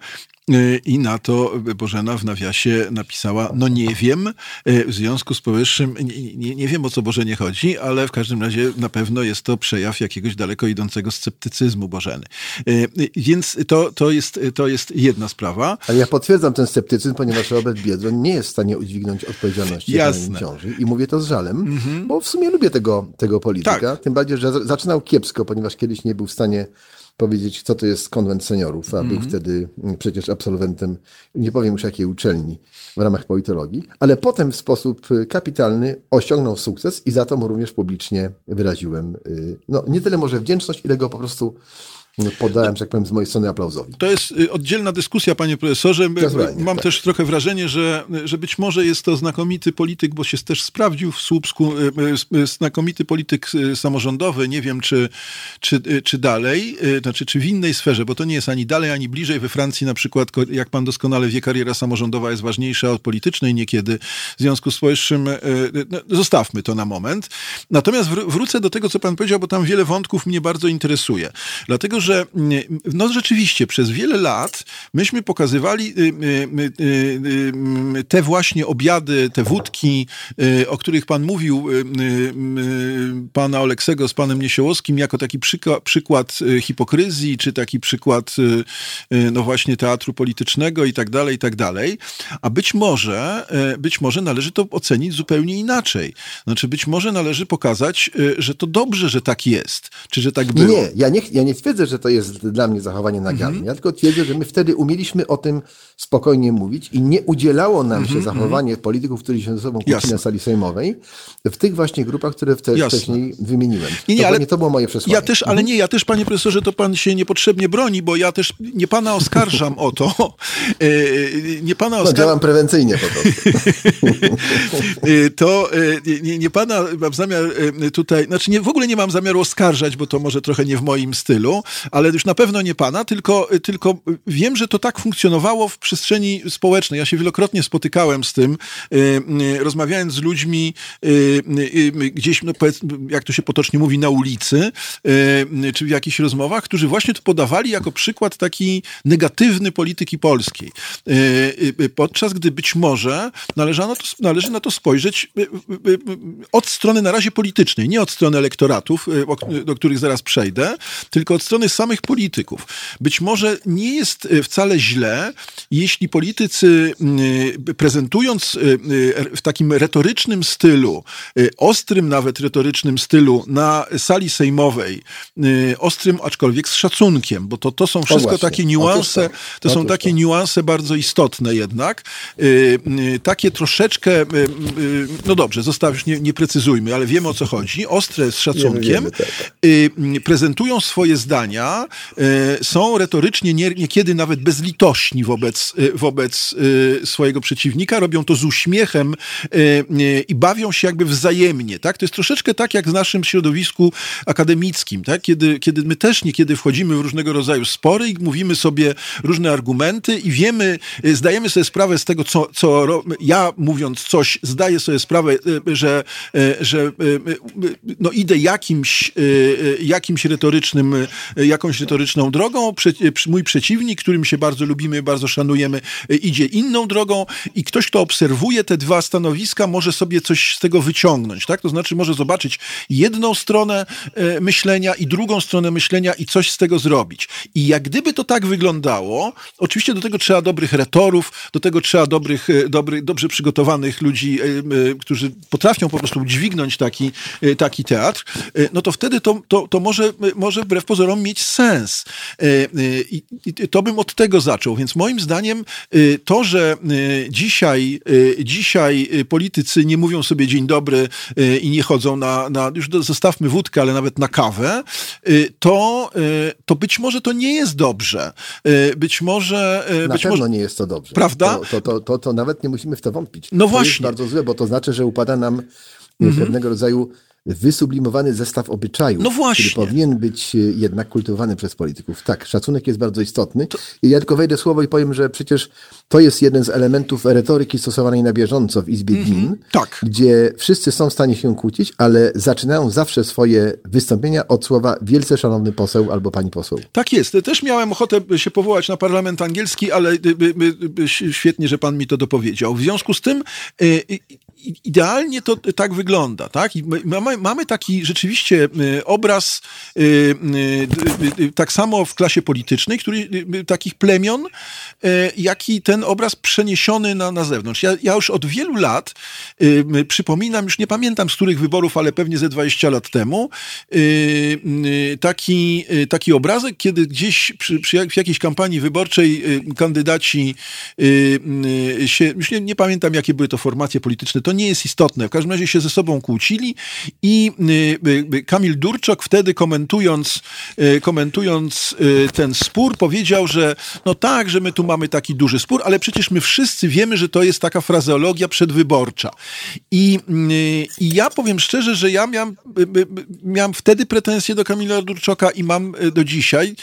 [SPEAKER 1] i na to Bożena w nawiasie napisała, no nie wiem, w związku z powyższym nie, nie, nie, wiem o co Bożenie chodzi, ale w każdym razie na pewno jest to przejaw jakiegoś daleko idącego sceptycyzmu Bożeny. Więc to, to, jest, to jest jedna sprawa.
[SPEAKER 3] Ale ja potwierdzam ten sceptycyzm, ponieważ Robert Biedroń nie jest w stanie udźwignąć odpowiedzialności Jasne. ciąży i mówię to z żalem, mhm. bo w sumie lubię tego, tego polityka, tak. tym bardziej, że zaczynał kiepsko, ponieważ kiedyś nie był w stanie powiedzieć, co to jest konwent seniorów, a mm -hmm. był mhm. wtedy przecież absolwentem, nie powiem już jakiej uczelni w ramach politologii, ale potem w sposób kapitalny osiągnął sukces i za to mu również publicznie wyraziłem, y, no nie tyle może wdzięczność, ile go po prostu podałem, że tak powiem, z mojej strony aplauzowi.
[SPEAKER 1] To jest oddzielna dyskusja, panie profesorze. Mam tak. też trochę wrażenie, że, że być może jest to znakomity polityk, bo się też sprawdził w Słupsku, znakomity polityk samorządowy, nie wiem czy, czy, czy dalej, znaczy czy w innej sferze, bo to nie jest ani dalej, ani bliżej. We Francji na przykład, jak pan doskonale wie, kariera samorządowa jest ważniejsza od politycznej niekiedy. W związku z powyższym no, zostawmy to na moment. Natomiast wrócę do tego, co pan powiedział, bo tam wiele wątków mnie bardzo interesuje. Dlatego, że no rzeczywiście przez wiele lat myśmy pokazywali y, y, y, te właśnie obiady, te wódki, o których pan mówił, pana Oleksego z panem Niesiołowskim, jako taki przykład hipokryzji, czy taki przykład no właśnie teatru politycznego i tak dalej, i tak dalej. A być może, być może należy to ocenić zupełnie inaczej. Znaczy być może należy pokazać, że to dobrze, że tak jest, czy że tak było.
[SPEAKER 3] Nie, ja nie, ja nie twierdzę, że to jest dla mnie zachowanie naganne. Mhm. Ja tylko twierdzę, że my wtedy umieliśmy o tym spokojnie mówić i nie udzielało nam się mhm, zachowanie mhm. polityków, którzy się ze sobą kłócili na sali sejmowej, w tych właśnie grupach, które wcześniej wymieniłem. Nie, nie, to, ale, nie to było moje przesłanie.
[SPEAKER 1] Ja też, ale nie, ja też, panie profesorze, to pan się niepotrzebnie broni, bo ja też nie pana oskarżam o to. E, nie pana oskarżam.
[SPEAKER 3] No, działam prewencyjnie po prostu.
[SPEAKER 1] E, to nie, nie pana mam zamiar tutaj, znaczy nie, w ogóle nie mam zamiaru oskarżać, bo to może trochę nie w moim stylu, ale już na pewno nie pana, tylko, tylko wiem, że to tak funkcjonowało w przestrzeni społecznej. Ja się wielokrotnie spotykałem z tym, y, y, rozmawiając z ludźmi y, gdzieś, no jak to się potocznie mówi, na ulicy, czy w jakichś rozmowach, którzy właśnie to podawali jako przykład taki negatywny polityki polskiej. Podczas gdy być może należano to, należy na to spojrzeć od strony na razie politycznej, nie od strony elektoratów, do których zaraz przejdę, tylko od strony samych polityków. Być może nie jest wcale źle, jeśli politycy y, prezentując y, y, w takim retorycznym stylu, ostrym nawet retorycznym stylu na sali sejmowej, ostrym aczkolwiek z szacunkiem, bo to, to są wszystko to takie niuanse, to są takie niuanse bardzo istotne jednak, takie troszeczkę, no dobrze, zostawisz, nie, nie precyzujmy, ale wiemy o co chodzi, ostre z szacunkiem, wiemy, tak. prezentują swoje zdania, są retorycznie niekiedy nawet bezlitośni wobec, y, wobec y, swojego przeciwnika, robią to z uśmiechem i bawią się jakby wzajemnie. Tak? To jest troszeczkę tak jak w naszym środowisku akademickim, tak? kiedy, kiedy my też niekiedy wchodzimy w różnego rodzaju spory i mówimy sobie różne argumenty i wiemy, zdajemy sobie sprawę z tego, co, co ja mówiąc coś, zdaję sobie sprawę, że, że no idę jakimś, jakimś retorycznym, jakąś retoryczną drogą, mój przeciwnik, którym się bardzo lubimy, bardzo szanujemy, e, idzie inną drogą i ktoś, kto obserwuje te dwa stanowiska, może sobie coś z tego wyciągnąć, tak? To znaczy może zobaczyć jedną stronę e, myślenia i drugą stronę myślenia i coś z tego zrobić. I jak gdyby to tak wyglądało, oczywiście do tego trzeba dobrych retorów, do tego trzeba dobrych, e, dobrych dobrze przygotowanych ludzi, którzy potrafią po prostu dźwignąć taki, taki teatr, no to wtedy to, to, to może, może wbrew pozorom mieć sens. I, i to bym od tego zaczął. Więc moim zdaniem y, to, że y, dzisiaj, y, dzisiaj politycy nie mówią sobie dzień dobry i nie chodzą na, na już zostawmy wódkę, ale nawet na kawę, to, to być może to nie jest dobrze. Być może...
[SPEAKER 3] Na
[SPEAKER 1] być
[SPEAKER 3] pewno
[SPEAKER 1] może,
[SPEAKER 3] nie jest to dobrze.
[SPEAKER 1] Prawda?
[SPEAKER 3] To, to, to, to, nawet nie musimy w to wątpić.
[SPEAKER 1] No
[SPEAKER 3] to
[SPEAKER 1] właśnie.
[SPEAKER 3] jest bardzo złe, bo to znaczy, że upada nam mhm. pewnego rodzaju wysublimowany zestaw obyczajów,
[SPEAKER 1] no właśnie.
[SPEAKER 3] który powinien być e, jednak kultywowany przez polityków. Tak, szacunek jest bardzo istotny. To... I ja tylko wejdę słowo i powiem, że przecież to jest jeden z elementów retoryki stosowanej na bieżąco w Izbie mm -hmm. Gmin,
[SPEAKER 1] tak.
[SPEAKER 3] gdzie wszyscy są w stanie się kłócić, ale zaczynają zawsze swoje wystąpienia od słowa wielce szanowny poseł albo pani poseł.
[SPEAKER 1] Tak jest. Też miałem ochotę się powołać na parlament angielski, ale y, y, y, świetnie, że pan mi to dopowiedział. W związku z tym idealnie to tak wygląda, tak? I mamy, mamy taki rzeczywiście y, obraz y, y, tak samo w klasie politycznej, który, takich plemion, jak i ten obraz przeniesiony na, na zewnątrz. Ja, ja już od wielu lat przypominam, już nie pamiętam z których wyborów, ale pewnie ze 20 lat temu, taki, taki obrazek, kiedy gdzieś przy, przy w jakiejś kampanii wyborczej kandydaci się, już nie, nie pamiętam jakie były to formacje polityczne, to nie jest istotne. W każdym razie się ze sobą kłócili i Kamil Durczok wtedy komentując, komentując ten spór powiedział, że no tak, że my tu mamy taki duży spór, ale przecież my wszyscy wiemy, że to jest taka frazeologia przedwyborcza. I, i ja powiem szczerze, że ja miałem, miałem wtedy pretensje do Kamila Durczoka i mam do dzisiaj,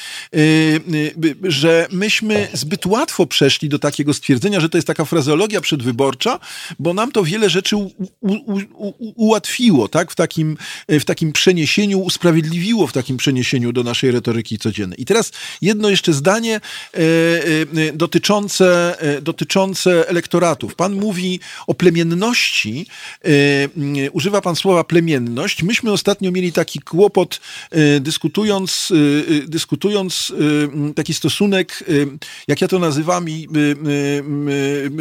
[SPEAKER 1] że myśmy zbyt łatwo przeszli do takiego stwierdzenia, że to jest taka frazeologia przedwyborcza, bo nam to wiele rzeczy u, u, u, ułatwiło, tak? W takim, w takim przeniesieniu, usprawiedliwiło w takim przeniesieniu do naszej retoryki codziennej. I teraz jedno jeszcze zdanie e, e, dotyczące, e, dotyczące elektoratów. Pan mówi o plemienności, e, używa pan słowa plemienność. Myśmy ostatnio mieli taki kłopot, e, dyskutując, e, dyskutując taki stosunek, jak ja to nazywam i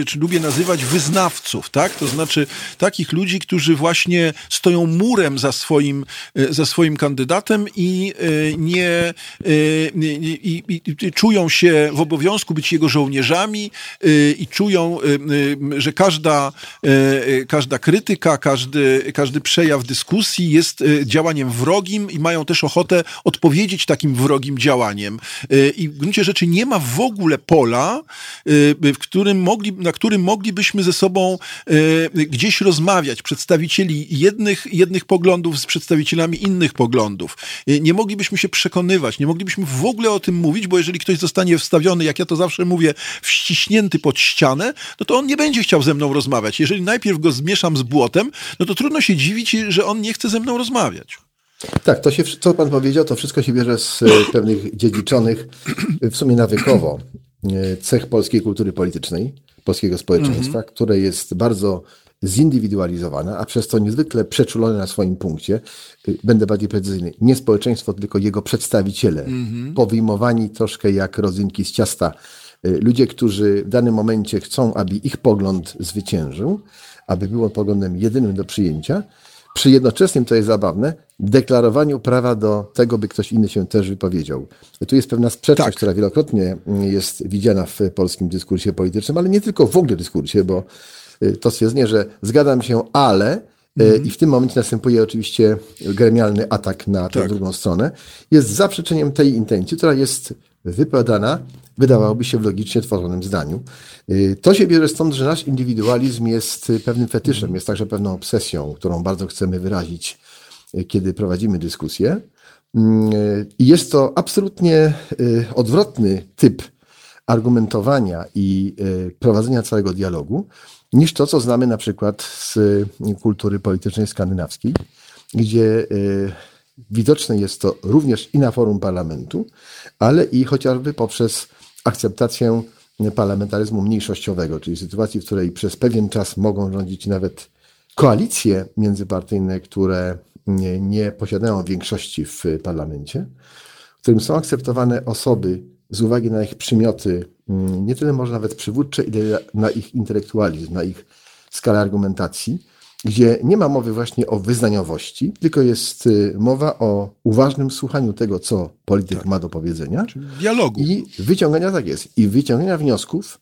[SPEAKER 1] czy lubię nazywać wyznawców, tak? To znaczy takich ludzi, którzy właśnie stoją murem za swoim, za swoim kandydatem i nie i, i, i czują się w obowiązku być jego żołnierzami i czują, że każda, każda krytyka, każdy, każdy przejaw dyskusji jest działaniem wrogim i mają też ochotę odpowiedzieć takim wrogim działaniem. I w gruncie rzeczy nie ma w ogóle pola, w którym mogli, na którym moglibyśmy ze sobą gdzieś rozmawiać, przedstawicieli jednych, jednych poglądów z przedstawicielami innych poglądów. Nie moglibyśmy się przekonywać, nie moglibyśmy w ogóle o tym mówić, bo jeżeli ktoś zostanie wstawiony, jak ja to zawsze mówię, wściśnięty pod ścianę, no to on nie będzie chciał ze mną rozmawiać. Jeżeli najpierw go zmieszam z błotem, no to trudno się dziwić, że on nie chce ze mną rozmawiać.
[SPEAKER 3] Tak, to się, co pan powiedział, to wszystko się bierze z e, pewnych dziedziczonych, w sumie nawykowo, e, cech polskiej kultury politycznej, polskiego społeczeństwa, mm -hmm. które jest bardzo zindywidualizowane, a przez to niezwykle przeczulone na swoim punkcie. E, będę bardziej precyzyjny. Nie społeczeństwo, tylko jego przedstawiciele, mm -hmm. powyjmowani troszkę jak rodzynki z ciasta. Ludzie, którzy w danym momencie chcą, aby ich pogląd zwyciężył, aby był on poglądem jedynym do przyjęcia, przy jednoczesnym, to jest zabawne, deklarowaniu prawa do tego, by ktoś inny się też wypowiedział. Tu jest pewna sprzeczność, tak. która wielokrotnie jest widziana w polskim dyskursie politycznym, ale nie tylko w ogóle dyskursie, bo y, to stwierdzenie, że zgadzam się, ale mm. i w tym momencie następuje oczywiście gremialny atak na tę tak. drugą stronę, jest zaprzeczeniem tej intencji, która jest wypowiadana wydawałoby się w logicznie tworzonym zdaniu. Y, to się bierze stąd, że nasz indywidualizm jest pewnym fetyszem, jest także pewną obsesją, którą bardzo chcemy wyrazić, y, kiedy prowadzimy dyskusję. Mm, y, I jest to absolutnie odwrotny typ argumentowania i prowadzenia całego dialogu niż to, co znamy na przykład z kultury politycznej skandynawskiej, gdzie widoczne jest to również i na forum parlamentu, ale i chociażby poprzez akceptację parlamentaryzmu mniejszościowego, czyli sytuacji, w której przez pewien czas mogą rządzić nawet koalicje międzypartyjne, które nie, nie posiadają większości w parlamencie, w którym są akceptowane osoby z uwagi na ich przymioty, nie tyle może nawet przywódcze, ile na ich intelektualizm, na ich skalę argumentacji, gdzie nie ma mowy właśnie o wyznaniowości, tylko jest y, mowa o uważnym słuchaniu tego, co polityk tak. ma do powiedzenia.
[SPEAKER 1] Czyli dialogu.
[SPEAKER 3] I wyciągania, tak jest, i wyciągania wniosków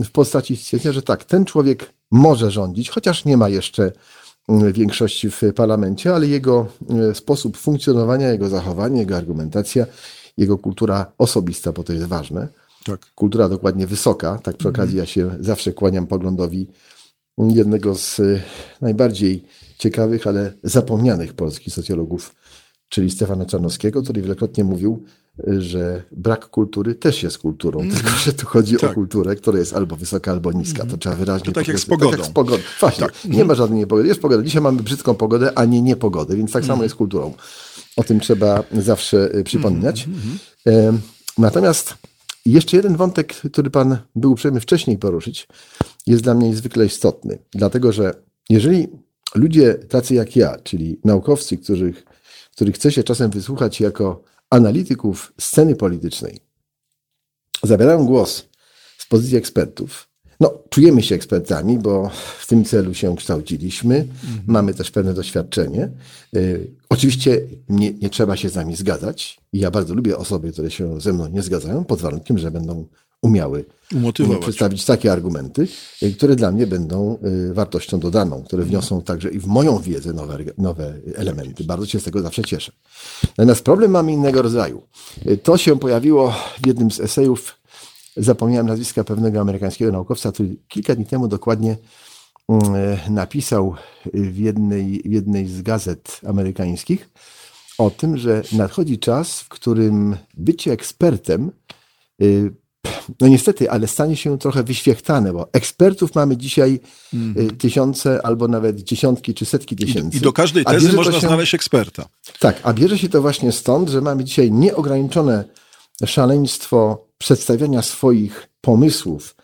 [SPEAKER 3] w postaci stwierdzenia, że tak, ten człowiek może rządzić, chociaż nie ma jeszcze y, większości w parlamencie, ale jego y, sposób funkcjonowania, jego zachowanie, jego argumentacja, jego kultura osobista, bo to jest ważne. Tak. Kultura dokładnie wysoka, tak przy okazji ja się zawsze kłaniam poglądowi jednego z e, najbardziej ciekawych, ale zapomnianych polskich socjologów, czyli Stefana Czarnowskiego, który wielokrotnie mówił, e, że brak kultury też jest kulturą, mm. tylko że tu chodzi tak. o kulturę, która jest albo wysoka, albo niska. To trzeba wyraźnie
[SPEAKER 1] to tak jak z pogodą. Tak jak z
[SPEAKER 3] pogodą. Właśnie, tak. nie ma żadnej niepogody. Jest pogoda. Dzisiaj mamy brzydką pogodę, a nie niepogodę, więc tak mm. samo jest kulturą. O tym trzeba zawsze e, przypominać. Mm. Natomiast jeszcze jeden wątek, który Pan był uprzejmy wcześniej poruszyć, jest dla mnie niezwykle istotny. Dlatego, że jeżeli ludzie tacy jak ja, czyli naukowcy, których, których chce się czasem wysłuchać jako analityków sceny politycznej, zabierają głos z pozycji ekspertów, no, czujemy się ekspertami, bo w tym celu się kształciliśmy. Mhm. Mamy też pewne doświadczenie. Y, oczywiście nie, nie trzeba się z nami zgadzać. Ja bardzo lubię osoby, które się ze mną nie zgadzają, pod warunkiem, że będą umiały przedstawić takie argumenty, które dla mnie będą wartością dodaną, które wniosą także i w moją wiedzę nowe, nowe elementy. Bardzo się z tego zawsze cieszę. Natomiast problem mamy innego rodzaju. To się pojawiło w jednym z esejów, zapomniałem nazwiska pewnego amerykańskiego naukowca, który kilka dni temu dokładnie mm, napisał w jednej, w jednej z gazet amerykańskich o tym, że nadchodzi czas, w którym bycie ekspertem y, no niestety, ale stanie się trochę wyświechtane, bo ekspertów mamy dzisiaj mm. tysiące albo nawet dziesiątki czy setki tysięcy.
[SPEAKER 1] I do każdej tezy można się, znaleźć eksperta.
[SPEAKER 3] Tak, a bierze się to właśnie stąd, że mamy dzisiaj nieograniczone szaleństwo przedstawiania swoich pomysłów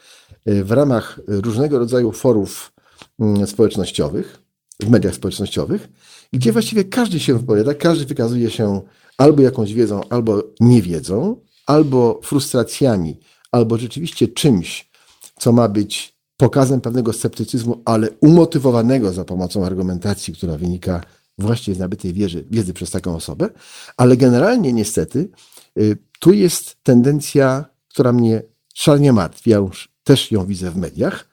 [SPEAKER 3] y, w ramach różnego rodzaju forów mm, społecznościowych, w mediach społecznościowych, gdzie właściwie każdy się wypowiada, każdy wykazuje się albo jakąś wiedzą, albo niewiedzą, albo frustracjami, albo rzeczywiście czymś, co ma być pokazem pewnego sceptycyzmu, ale umotywowanego za pomocą argumentacji, która wynika właśnie z nabytej wiedzy, wiedzy przez taką osobę. Ale generalnie niestety y, tu jest tendencja, która mnie szalnie martwi. Ja już też ją widzę w mediach.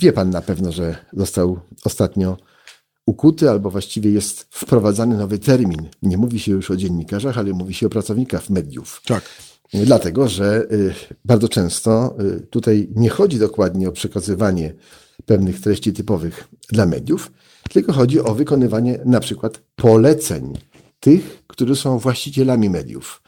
[SPEAKER 3] Wie pan na pewno, że został ostatnio ukuty, albo właściwie jest wprowadzany nowy termin. Nie mówi się już o dziennikarzach, ale mówi się o pracownikach mediów.
[SPEAKER 1] Tak.
[SPEAKER 3] Dlatego, że y, bardzo często y, tutaj nie chodzi dokładnie o przekazywanie pewnych treści typowych dla mediów, tylko chodzi o wykonywanie na przykład poleceń tych, którzy są właścicielami mediów.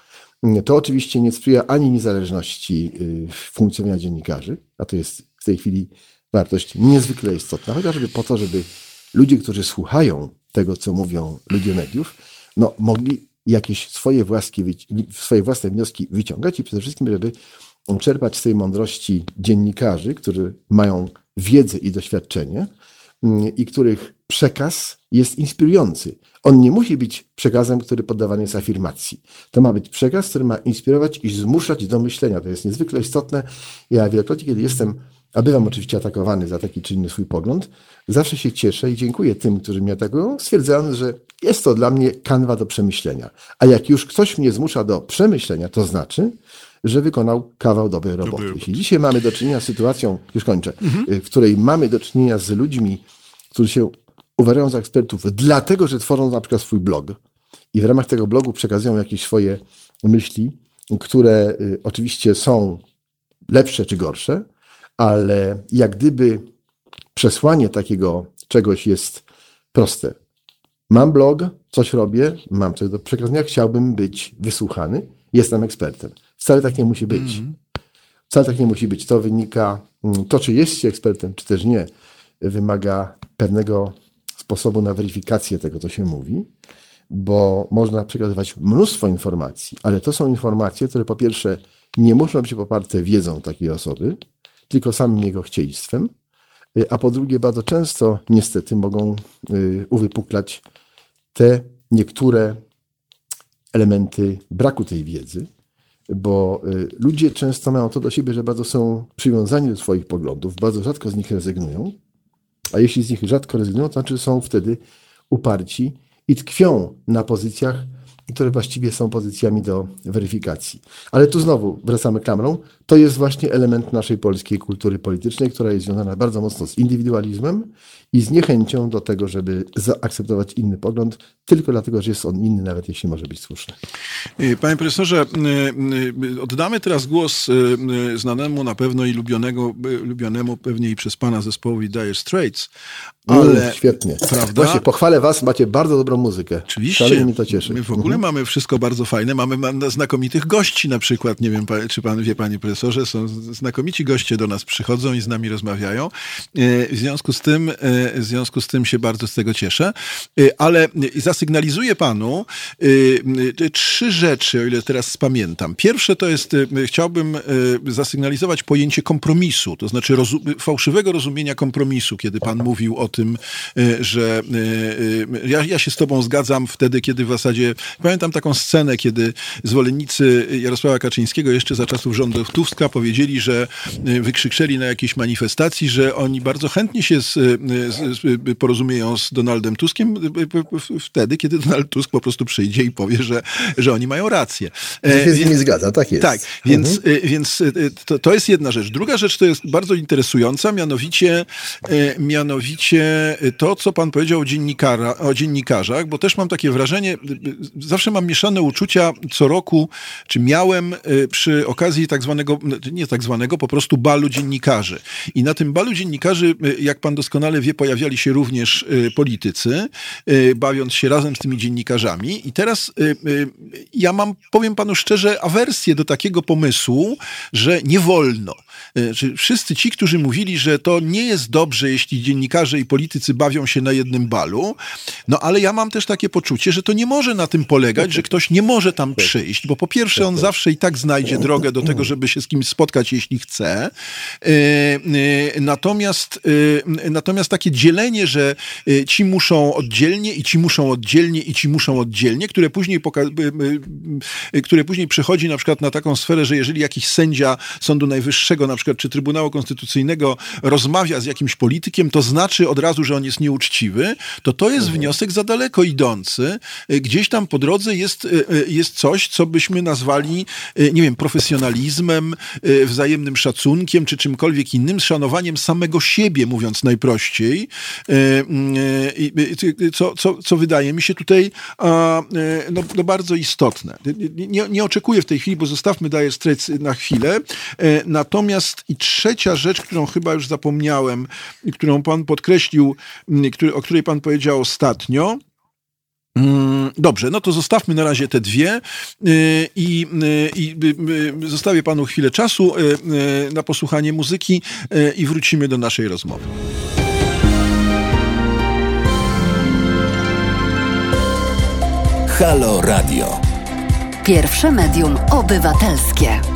[SPEAKER 3] To oczywiście nie sprzyja ani niezależności y, funkcjonowania dziennikarzy, a to jest w tej chwili wartość niezwykle istotna, chociażby po to, żeby ludzie, którzy słuchają tego, co mówią ludzie mediów, no, mogli jakieś swoje, właskie, swoje własne wnioski wyciągać i przede wszystkim, żeby czerpać z tej mądrości dziennikarzy, którzy mają wiedzę i doświadczenie i których przekaz jest inspirujący. On nie musi być przekazem, który poddawany jest afirmacji. To ma być przekaz, który ma inspirować i zmuszać do myślenia. To jest niezwykle istotne. Ja wielokrotnie, kiedy jestem a bywam oczywiście atakowany za taki czy inny swój pogląd, zawsze się cieszę i dziękuję tym, którzy mnie atakują, stwierdzając, że jest to dla mnie kanwa do przemyślenia. A jak już ktoś mnie zmusza do przemyślenia, to znaczy, że wykonał kawał dobrej roboty. Jeśli dzisiaj mamy do czynienia z sytuacją, już kończę, mhm. w której mamy do czynienia z ludźmi, którzy się uważają za ekspertów, dlatego że tworzą na przykład swój blog i w ramach tego blogu przekazują jakieś swoje myśli, które y, oczywiście są lepsze czy gorsze, ale jak gdyby przesłanie takiego czegoś jest proste. Mam blog, coś robię, mam coś do przekazania, chciałbym być wysłuchany, jestem ekspertem. Wcale tak nie musi być. Mm -hmm. Wcale tak nie musi być. To wynika, mm, to czy jest się ekspertem, czy też nie, wymaga pewnego sposobu na weryfikację tego, co się mówi, bo można przekazywać mnóstwo informacji, ale to są informacje, które po pierwsze nie muszą być poparte wiedzą takiej osoby, tylko samym jego chcieństwem, y, a po drugie bardzo często niestety mogą y, uwypuklać te niektóre elementy braku tej wiedzy, bo y, ludzie często mają to do siebie, że bardzo są przywiązani do swoich poglądów, bardzo rzadko z nich rezygnują, a jeśli z nich rzadko rezygnują, to znaczy są wtedy uparci i tkwią na pozycjach, które właściwie są pozycjami do weryfikacji. Ale tu znowu wracamy klamrą. To jest właśnie element naszej polskiej kultury politycznej, która jest związana bardzo mocno z indywidualizmem i z niechęcią do tego, żeby zaakceptować inny pogląd, tylko dlatego, że jest on inny, nawet jeśli może być słuszny.
[SPEAKER 1] Y, panie profesorze, y, y, oddamy teraz głos znanemu na pewno i lubionego, lubionemu pewnie i przez pana zespołowi Dire Straits,
[SPEAKER 3] ale... Mm, świetnie. Prawda? Właśnie pochwalę was, macie bardzo dobrą muzykę.
[SPEAKER 1] Oczywiście.
[SPEAKER 3] Szalenie mi to cieszy.
[SPEAKER 1] My w ogóle mhm. mamy wszystko bardzo fajne. Mamy znakomitych gości na przykład. Nie wiem, czy pan wie, panie profesorze, są znakomici goście do nas przychodzą i z nami rozmawiają. W związku z tym w związku z tym się bardzo z tego cieszę. Y, ale zasygnalizuję panu trzy rzeczy, o ile teraz pamiętam. Pierwsze to jest, chciałbym zasygnalizować pojęcie kompromisu, to znaczy fałszywego rozumienia kompromisu, kiedy pan mówił o tym, że ja, ja się z tobą zgadzam wtedy, kiedy w zasadzie, pamiętam taką scenę, kiedy zwolennicy Jarosława Kaczyńskiego jeszcze za czasów rządów Tuska powiedzieli, że wykrzyczeli na jakiejś manifestacji, że oni bardzo chętnie się z, z, z, porozumieją z Donaldem Tuskiem wtedy, kiedy Donald Tusk po prostu przyjdzie i powie, że, że oni mają rację.
[SPEAKER 3] Się z nimi zgadza, tak jest.
[SPEAKER 1] Tak, więc, mhm. więc to, to jest jedna rzecz. Druga rzecz to jest bardzo interesująca, mianowicie, mianowicie to, co pan powiedział o, dziennikara, o dziennikarzach, bo też mam takie wrażenie, zawsze mam mieszane uczucia co roku, czy miałem przy okazji tak zwanego, nie tak zwanego, po prostu balu dziennikarzy. I na tym balu dziennikarzy, jak pan doskonale wie, pojawiali się również politycy, bawiąc się razem z tymi dziennikarzami. I teraz ja mam, powiem panu szczerze, awersję do takiego pomysłu, że nie wolno. Wszyscy ci, którzy mówili, że to nie jest dobrze, jeśli dziennikarze i politycy bawią się na jednym balu, no ale ja mam też takie poczucie, że to nie może na tym polegać, że ktoś nie może tam przyjść, bo po pierwsze on zawsze i tak znajdzie drogę do tego, żeby się z kimś spotkać, jeśli chce. Natomiast, natomiast takie dzielenie, że ci muszą oddzielnie i ci muszą oddzielnie i ci muszą oddzielnie, które później, które później przechodzi na przykład na taką sferę, że jeżeli jakiś sędzia Sądu Najwyższego na przykład czy Trybunału Konstytucyjnego rozmawia z jakimś politykiem, to znaczy od razu, że on jest nieuczciwy, to to jest mhm. wniosek za daleko idący. Gdzieś tam po drodze jest, jest coś, co byśmy nazwali, nie wiem, profesjonalizmem, wzajemnym szacunkiem, czy czymkolwiek innym, szanowaniem samego siebie, mówiąc najprościej, co, co, co wydaje mi się tutaj no, no bardzo istotne. Nie, nie oczekuję w tej chwili, bo zostawmy daję strec na chwilę. Natomiast i trzecia rzecz, którą chyba już zapomniałem, którą pan podkreślił, o której pan powiedział ostatnio, mm, Dobrze, no to zostawmy na razie te dwie i, i, i, zostawię panu chwilę czasu na posłuchanie muzyki i wrócimy do naszej rozmowy.
[SPEAKER 2] Halo Radio. Pierwsze medium obywatelskie.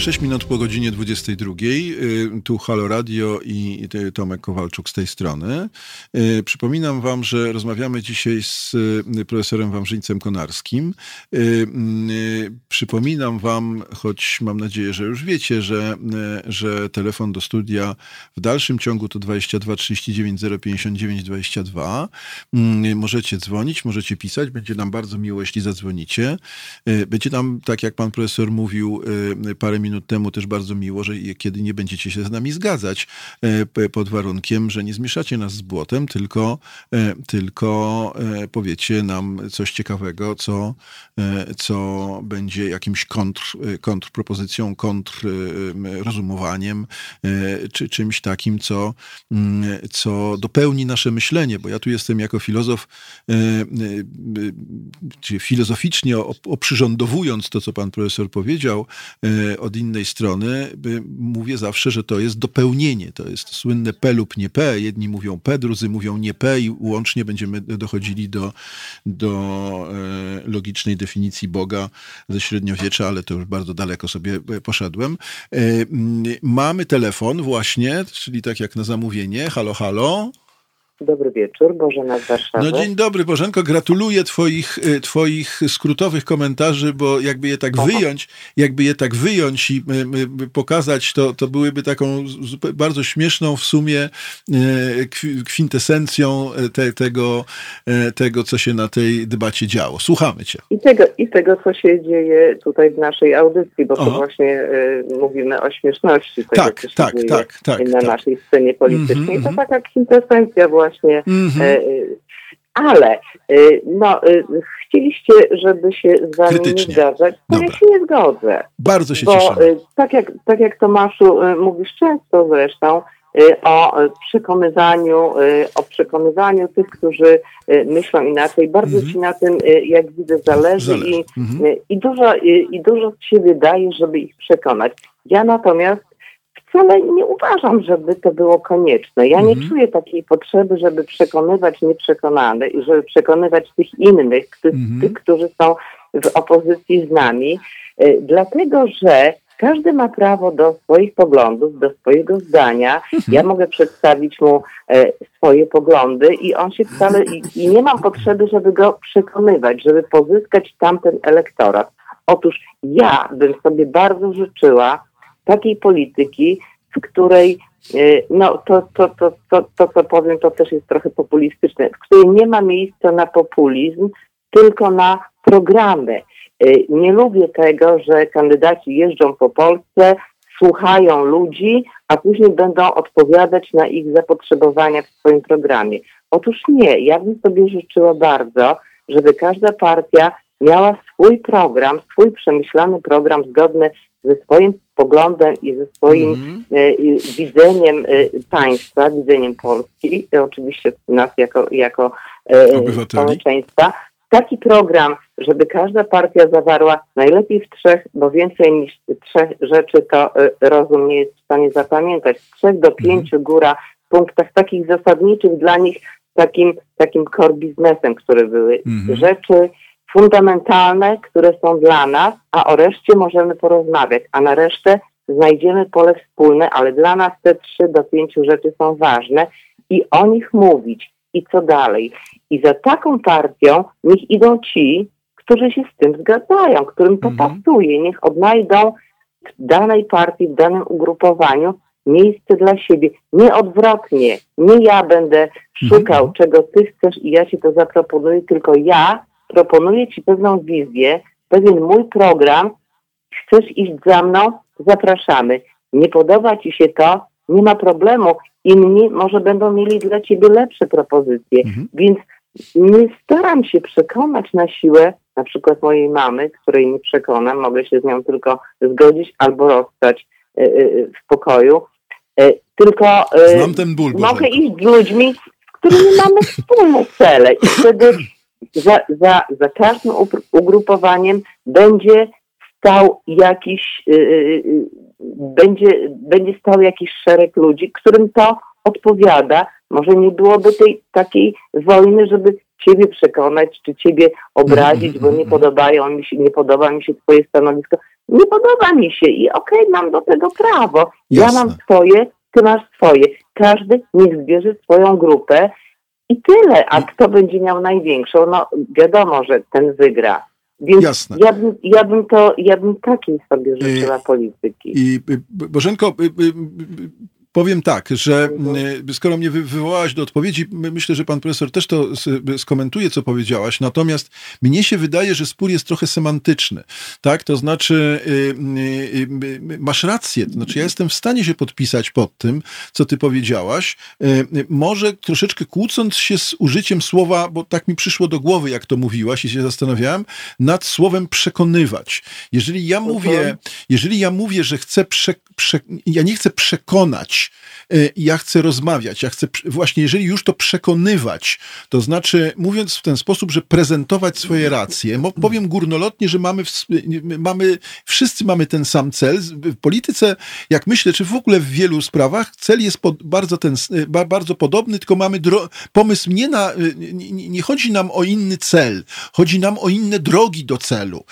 [SPEAKER 1] 6 minut po godzinie 22. Y, tu Halo Radio i Tomek Kowalczuk z tej strony. Y, przypominam wam, że rozmawiamy dzisiaj z y, profesorem Wamrzyńcem Konarskim. Przypominam wam, choć mam nadzieję, że już wiecie, że, że telefon do studia w dalszym ciągu to 22 39 059 22. Możecie dzwonić, możecie pisać. Będzie nam bardzo miło, jeśli zadzwonicie. Będzie nam, tak jak pan profesor mówił parę minut minut temu też bardzo miło, że kiedy nie będziecie się z nami zgadzać e, pod warunkiem, że nie zmieszacie nas z błotem, tylko, e, tylko e, powiecie nam coś ciekawego, co, co będzie jakimś kontr, kontrpropozycją, kontrrozumowaniem, czy czymś takim, co, mm, co dopełni nasze myślenie, bo ja tu jestem jako filozof, filozoficznie oprzyrządowując to, co pan profesor powiedział, od innej strony mówię zawsze, że to jest dopełnienie. To jest słynne P lub nie P. Jedni mówią P, drudzy mówią nie P i łącznie będziemy dochodzili do, do e, logicznej definicji Boga ze średniowiecza, ale to już bardzo daleko sobie e, poszedłem. E, mamy telefon właśnie, czyli tak jak na zamówienie. Halo, halo.
[SPEAKER 4] Dobry wieczór, Bożena z Warszawy.
[SPEAKER 1] No dzień dobry Bożenko, gratuluję twoich, y, twoich skrótowych komentarzy, bo jakby je tak wyjąć, jakby je tak wyjąć i y, y, pokazać, to, to byłyby taką bardzo śmieszną w sumie kwintesencją te, tego, tego, co się na tej debacie działo. Słuchamy cię.
[SPEAKER 4] I tego, I tego, co się dzieje tutaj w naszej audycji, bo Aha. to właśnie mówimy o śmieszności tego,
[SPEAKER 1] tak, co się tak, dzieje tak, tak,
[SPEAKER 4] na tak. naszej scenie politycznej. Mm -hmm, to mhm. taka kwintesencja właśnie właśnie. Mm-hmm. Ale e, no, chcieliście, żeby się z wami Krytycznie. nie zgadzać, to Dobra. ja się nie zgodzę.
[SPEAKER 1] Bardzo się bo, cieszę.
[SPEAKER 4] Tak jak, tak jak Tomaszu mówisz często zresztą, o przekonywaniu, o przekonywaniu tych, którzy myślą inaczej. Bardzo mm-hmm. ci na tym, jak widzę, zależy, zależy. I, mm-hmm. i, dużo, i, i dużo z siebie daje, żeby ich przekonać. Ja natomiast wcale nie uważam, żeby to było konieczne. Ja nie mhm. czuję takiej potrzeby, żeby przekonywać nieprzekonanych i żeby przekonywać tych innych, tych, mhm. tych, którzy są w opozycji z nami, e, dlatego że każdy ma prawo do swoich poglądów, do swojego zdania. Mhm. Ja mogę przedstawić mu e, swoje poglądy i on się wcale, i, i nie mam potrzeby, żeby go przekonywać, żeby pozyskać tamten elektorat. Otóż ja bym sobie bardzo życzyła takiej polityki, w której e, no to, to, to, to, to, co powiem, to też jest trochę populistyczne, w której nie ma miejsca na populizm, tylko na programy. Y, nie lubię tego, że kandydaci jeżdżą po Polsce, słuchają ludzi, a później będą odpowiadać na ich zapotrzebowania w swoim programie. Otóż nie, ja bym sobie życzyła bardzo, żeby każda partia miała swój program, swój przemyślany program zgodny ze swoim poglądem i ze swoim mm -hmm. widzeniem y, państwa, widzeniem Polski, oczywiście nas jako, jako społeczeństwa, taki program, żeby każda partia zawarła najlepiej w trzech, bo więcej niż trzech rzeczy to rozum nie jest w stanie zapamiętać. Z trzech do mhm. pięciu góra w punktach takich zasadniczych dla nich takim, takim core biznesem, które były mhm. rzeczy fundamentalne, które są dla nas, a o reszcie możemy porozmawiać, a na resztę znajdziemy pole wspólne, ale dla nas te trzy do pięciu rzeczy są ważne i o nich mówić i co dalej. I za taką partią niech idą ci, którzy się z tym zgadzają, którym to mhm. pasuje. Niech odnajdą w danej partii, w danym ugrupowaniu miejsce dla siebie. Nie odwrotnie. Nie ja będę szukał, mhm. czego ty chcesz i ja ci to zaproponuję, tylko ja proponuję ci pewną wizję, pewien mój program. Chcesz iść za mną? Zapraszamy. Nie podoba ci się to? Nie ma problemu. Inni może będą mieli dla ciebie lepsze propozycje. Mhm. Więc nie staram się przekonać na siłę na przykład mojej mamy, której nie przekonam, mogę się z nią tylko zgodzić albo rozstać e, e, w pokoju. E, tylko
[SPEAKER 1] Znam ten ból,
[SPEAKER 4] mogę iść z ludźmi, z którymi mamy wspólne cele i wtedy za, za, za każdym ugrupowaniem będzie stał jakiś, będzie, będzie stał jakiś szereg ludzi, którym to odpowiada. Może nie byłoby tej takiej wojny, żeby ciebie przekonać, czy ciebie obrazić, bo nie podobają mi się, nie podoba mi się twoje stanowisko. Nie podoba mi się i okej, okay, mam do tego prawo. Jasne. Ja mam swoje, ty masz swoje. Każdy niech zbierze swoją grupę i tyle. A kto będzie miał największą? No wiadomo, że ten wygra. Więc Jasne. Ja, bym, ja, bym to, ja bym takiej sobie życzyła polityki.
[SPEAKER 1] I Bożenko, powiem tak, że mhm. skoro mnie wywołałaś do odpowiedzi, myślę, że pan profesor też to skomentuje, co powiedziałaś, natomiast mnie się wydaje, że spór jest trochę semantyczny, tak? To znaczy, y, y, y, masz rację, to znaczy ja jestem w stanie się podpisać pod tym, co ty powiedziałaś, może troszeczkę kłócąc się z użyciem słowa, bo tak mi przyszło do głowy, jak to mówiłaś i się zastanawiałem, nad słowem przekonywać. Jeżeli ja mówię, jeżeli ja mówię, że chcę, prze, prze, ja nie chcę przekonać, Y, ja chcę rozmawiać, ja chcę właśnie, jeżeli już to przekonywać, to znaczy, mówiąc w ten sposób, że prezentować swoje racje, powiem górnolotnie, że mamy, mamy, wszyscy mamy ten sam cel. W polityce, jak myślę, czy w ogóle w wielu sprawach, cel jest pod, bardzo, ten, y, bardzo podobny, tylko mamy pomysł nie na, y, nie, nie, chodzi nam o inny cel, chodzi nam o inne drogi do celu.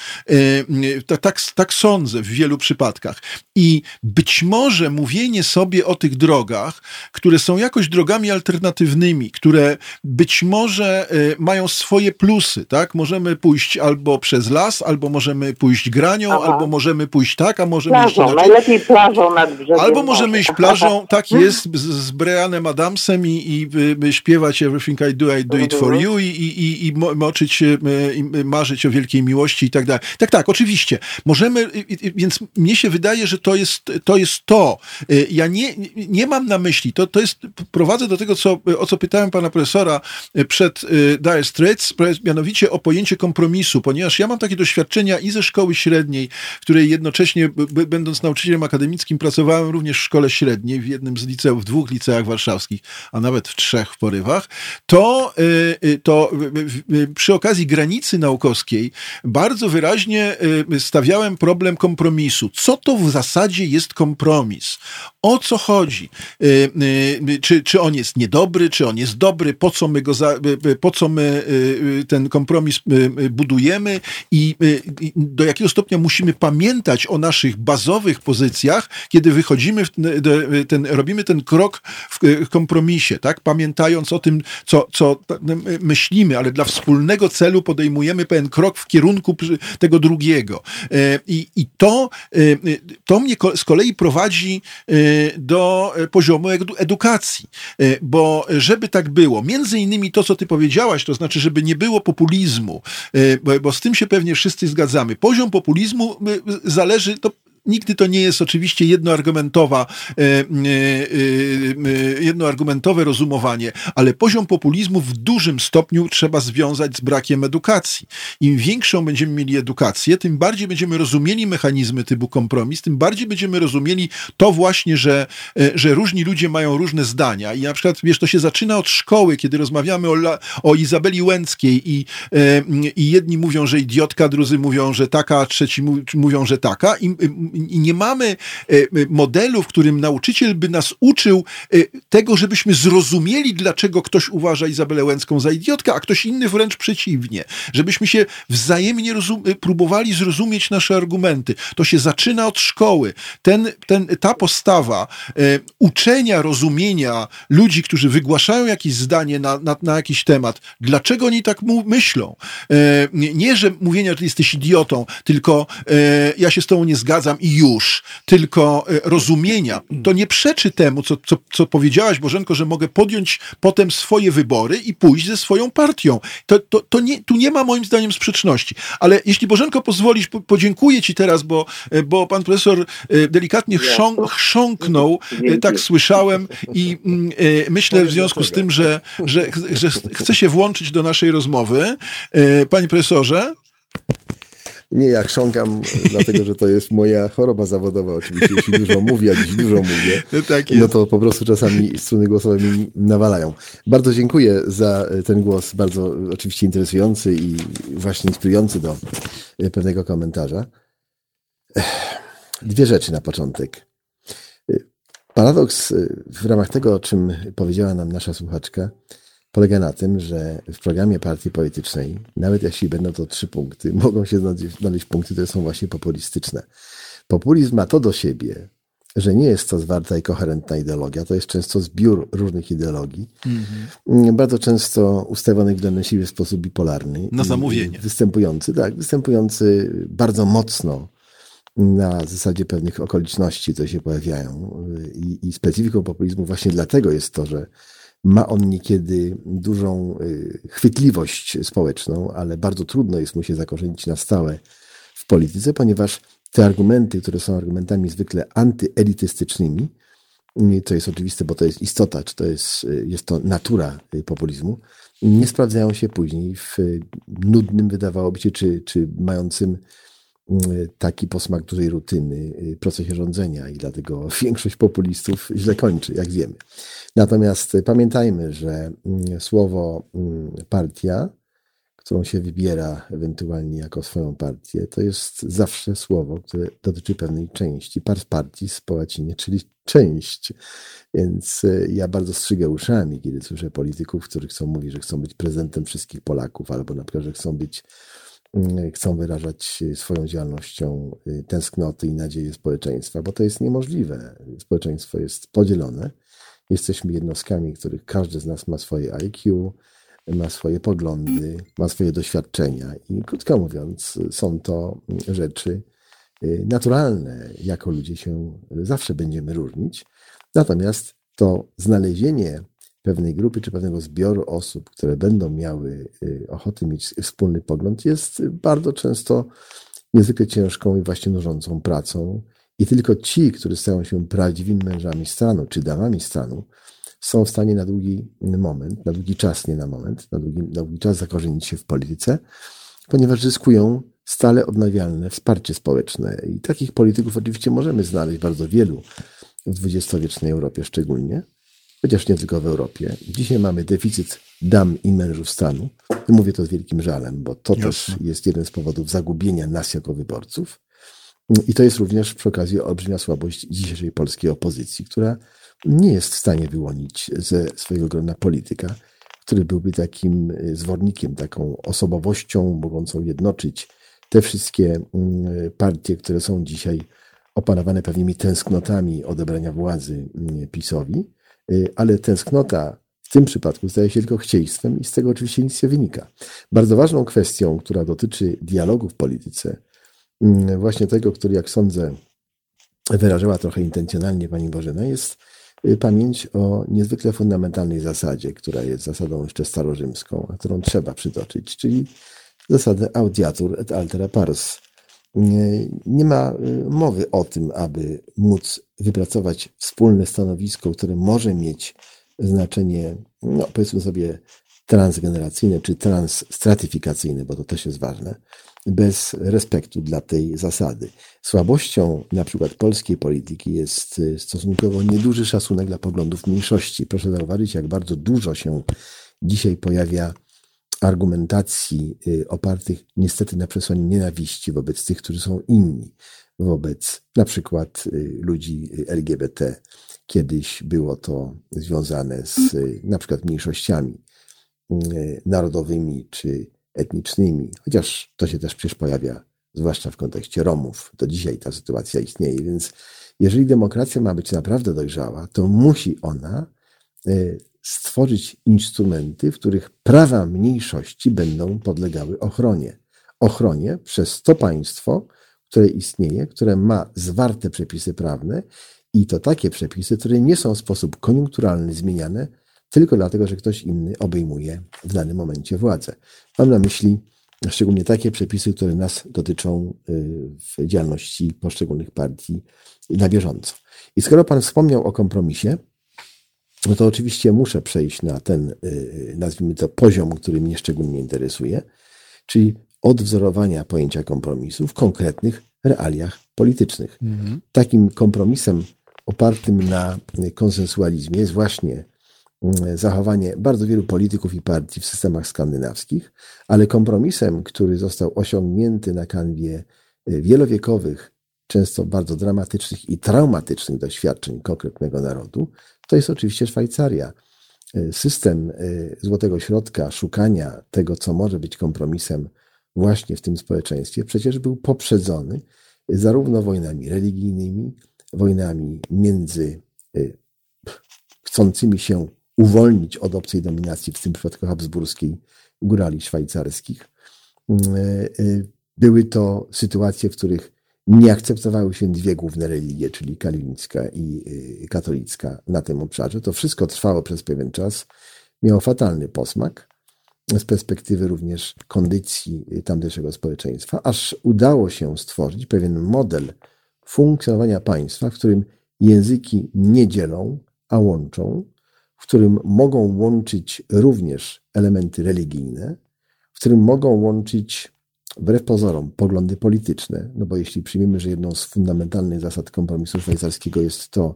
[SPEAKER 1] Tak, tak, tak sądzę w wielu przypadkach. I być może mówienie sobie o tych drogach, które są jakoś drogami alternatywnymi, które być może y, mają swoje plusy, tak? Możemy pójść albo przez las, albo możemy pójść granią, Aha. albo możemy pójść tak, a możemy
[SPEAKER 4] plażą, iść najlepiej plażą nad brzegiem.
[SPEAKER 1] Albo możemy iść plażą, tak jest, z, z Brianem Adamsem i, i, i, śpiewać Everything I Do, I Do It For mhm. You i, i, i moczyć, y, i marzyć o wielkiej miłości i tak dalej. Tak, tak, oczywiście. Możemy, więc mnie się wydaje, że to jest to. Jest to. Y, ja nie, nie mam na myśli, to, to jest, prowadzę do tego, co, o co pytałem pana profesora e, przed e, Dire Straits, mianowicie o pojęcie kompromisu, ponieważ ja mam takie doświadczenia i ze szkoły średniej, w której jednocześnie, będąc nauczycielem akademickim, pracowałem również w szkole średniej, w jednym z liceów, w dwóch liceach warszawskich, a nawet w trzech w porywach, to, e, to przy okazji granicy naukowskiej bardzo wyraźnie stawiałem problem kompromisu. Co to w zasadzie jest kompromis? O co chodzi. Czy, czy on jest niedobry, czy on jest dobry, po co my go za, po co my ten kompromis budujemy i do jakiego stopnia musimy pamiętać o naszych bazowych pozycjach, kiedy wychodzimy, w ten, robimy ten krok w kompromisie, tak? Pamiętając o tym, co, co myślimy, ale dla wspólnego celu podejmujemy pewien krok w kierunku tego drugiego. I, i to, to mnie z kolei prowadzi do poziomu edukacji, bo żeby tak było, między innymi to, co ty powiedziałaś, to znaczy, żeby nie było populizmu, bo, bo z tym się pewnie wszyscy zgadzamy. Poziom populizmu zależy, to Nigdy to nie jest oczywiście jednoargumentowa, e, e, e, jednoargumentowe rozumowanie, ale poziom populizmu w dużym stopniu trzeba związać z brakiem edukacji. Im większą będziemy mieli edukację, tym bardziej będziemy rozumieli mechanizmy typu kompromis, tym bardziej będziemy rozumieli to właśnie, że, że różni ludzie mają różne zdania. I na przykład, wiesz, to się zaczyna od szkoły, kiedy rozmawiamy o, o Izabeli Łęckiej i, i jedni mówią, że idiotka, drudzy mówią, że taka, trzeci mówią, że taka. I, i nie mamy e, e, modelu, w którym nauczyciel by nas uczył e, tego, żebyśmy zrozumieli, dlaczego ktoś uważa Izabelę Łęcką za idiotkę, a ktoś inny wręcz przeciwnie. Żebyśmy się wzajemnie próbowali zrozumieć nasze argumenty. To się zaczyna od szkoły. Ten, ten, ta postawa uczenia, rozumienia ludzi, którzy wygłaszają jakieś zdanie na, na, na jakiś temat, dlaczego oni tak myślą. Nie, że mówienia, że jesteś idiotą, tylko ja się z tobą nie zgadzam i już, tylko e, rozumienia, to nie przeczy temu, co, co, co powiedziałaś, Bożenko, że mogę podjąć potem swoje wybory i pójść ze swoją partią. To, to, to nie, tu nie ma moim zdaniem sprzeczności. Ale jeśli Bożenko pozwolisz, podziękuję ci teraz, bo, e, bo pan profesor e, delikatnie chrząk, chrząknął, tak słyszałem i mm, myślę w związku z tym, że, że, że chce się włączyć do naszej rozmowy. Panie profesorze?
[SPEAKER 3] Nie, ja chrząkam, dlatego że to jest moja choroba zawodowa. Oczywiście, jeśli dużo mówię, a dziś dużo mówię, no, tak no to po prostu czasami struny głosowe mi nawalają. Bardzo dziękuję za ten głos, bardzo oczywiście interesujący i właśnie inspirujący do pewnego komentarza. Dwie rzeczy na początek. Paradoks w ramach tego, o czym powiedziała nam nasza słuchaczka, polega na tym, że w programie partii politycznej, nawet jeśli będą to trzy punkty, mogą się znaleźć punkty, które są właśnie populistyczne. Populizm ma to do siebie, że nie jest to zwarta i koherentna ideologia, to jest często zbiór różnych ideologii, mm-hmm. bardzo często ustawionych w siebie w sposób bipolarny.
[SPEAKER 1] Na zamówienie.
[SPEAKER 3] Występujący, tak, występujący bardzo mocno na zasadzie pewnych okoliczności, które się pojawiają. I, I specyfiką populizmu właśnie dlatego jest to, że ma on niekiedy dużą y, chwytliwość społeczną, ale bardzo trudno jest mu się zakorzenić na stałe w polityce, ponieważ te argumenty, które są argumentami zwykle antyelitystycznymi, y, to jest oczywiste, bo to jest istota, czy to jest, y, jest to natura populizmu, nie sprawdzają się później w nudnym, wydawałoby się, czy, czy mającym taki posmak dużej rutyny procesie rządzenia i dlatego większość populistów źle kończy, jak wiemy. Natomiast pamiętajmy, że mm, słowo mm, partia, którą się wybiera ewentualnie jako swoją partię, to jest zawsze słowo, które dotyczy pewnej części. Pars partis po łacinie, czyli część. Więc e, ja bardzo strzygę uszami, kiedy słyszę polityków, którzy chcą mówić, że chcą być prezentem wszystkich Polaków, albo na przykład, że chcą być chcą wyrażać swoją działalnością y, tęsknoty i nadzieje społeczeństwa, bo to jest niemożliwe. Społeczeństwo jest podzielone Jesteśmy jednostkami, których każdy z nas ma swoje IQ, ma swoje poglądy, ma swoje doświadczenia i krótko mówiąc, są to rzeczy y, naturalne. Jako ludzie się zawsze będziemy różnić. Natomiast to znalezienie pewnej grupy czy pewnego zbioru osób, które będą miały y, ochotę mieć wspólny pogląd, jest bardzo często niezwykle ciężką i właśnie nużącą pracą. I tylko ci, którzy stają się prawdziwymi mężami stanu, czy damami stanu, są w stanie na długi moment, na długi czas, nie na moment, na długi, na długi czas zakorzenić się w polityce, ponieważ zyskują stale odnawialne wsparcie społeczne. I takich polityków oczywiście możemy znaleźć bardzo wielu w dwudziestowiecznej Europie szczególnie, chociaż nie tylko w Europie. Dzisiaj mamy deficyt dam i mężów stanu. Mówię to z wielkim żalem, bo to Jasne. też jest jeden z powodów zagubienia nas jako wyborców. I to jest również przy okazji olbrzymia słabość dzisiejszej polskiej opozycji, która nie jest w stanie wyłonić ze swojego grona polityka, który byłby takim zwornikiem, taką osobowością mogącą jednoczyć te wszystkie mm, partie, które są dzisiaj opanowane pewnymi tęsknotami odebrania władzy mm, PiSowi, y, ale tęsknota w tym przypadku staje się tylko chcieństwem i z tego oczywiście nic nie wynika. Bardzo ważną kwestią, która dotyczy dialogu w polityce, mm, właśnie tego, który jak sądzę wyrażała trochę intencjonalnie pani Bożena, jest y, pamięć o niezwykle fundamentalnej zasadzie, która jest zasadą jeszcze starorzymską, a którą trzeba przytoczyć, czyli zasadę audiatur et altera pars. Nie, ma y, mowy o tym, aby móc wypracować wspólne stanowisko, które może mieć znaczenie, no powiedzmy sobie, transgeneracyjne czy transstratyfikacyjne, bo to też jest ważne, bez respektu dla tej zasady. Słabością na przykład polskiej polityki jest y, stosunkowo nieduży szacunek dla poglądów mniejszości. Proszę zauważyć, jak bardzo dużo się dzisiaj pojawia argumentacji y, opartych niestety na przesłaniu nienawiści wobec tych, którzy są inni, wobec na przykład y, ludzi LGBT. Kiedyś było to związane z y, na przykład mniejszościami narodowymi czy etnicznymi, chociaż to się też przecież pojawia, zwłaszcza w kontekście Romów. Do dzisiaj ta sytuacja istnieje, więc jeżeli demokracja ma być naprawdę dojrzała, to musi ona stworzyć instrumenty, w których prawa mniejszości będą podlegały ochronie. Ochronie przez to państwo, które istnieje, które ma zwarte przepisy prawne i to takie przepisy, które nie są w sposób koniunkturalny zmieniane tylko dlatego, że ktoś inny obejmuje w danym momencie władzę. Mam na myśli szczególnie takie przepisy, które nas dotyczą y, w działalności poszczególnych partii na bieżąco. I skoro Pan wspomniał o kompromisie, no to oczywiście muszę przejść na ten, y, nazwijmy to, poziom, który mnie szczególnie interesuje, czyli odwzorowania pojęcia kompromisu w konkretnych realiach politycznych. Mhm. Takim kompromisem opartym na konsensualizmie jest właśnie zachowanie bardzo wielu polityków i partii w systemach skandynawskich, ale kompromisem, który został osiągnięty na kanwie y, wielowiekowych, często bardzo dramatycznych i traumatycznych doświadczeń konkretnego narodu, to jest oczywiście Szwajcaria. E, system e, złotego środka, szukania tego, co może być kompromisem właśnie w tym społeczeństwie, przecież był poprzedzony zarówno wojnami religijnymi, wojnami między e, chcącymi się uwolnić od obcej dominacji, w tym przypadku habsburskiej, górali szwajcarskich. Były to sytuacje, w których nie akceptowały się dwie główne religie, czyli kalwinicka i y, katolicka na tym obszarze. To wszystko trwało przez pewien czas, miało fatalny posmak z perspektywy również kondycji tamtejszego społeczeństwa, aż udało się stworzyć pewien model funkcjonowania państwa, w którym języki nie dzielą, a łączą, w którym mogą łączyć również elementy religijne, w którym mogą łączyć wbrew pozorom, poglądy polityczne, no bo jeśli przyjmiemy, że jedną z fundamentalnych zasad kompromisu szwajcarskiego jest to,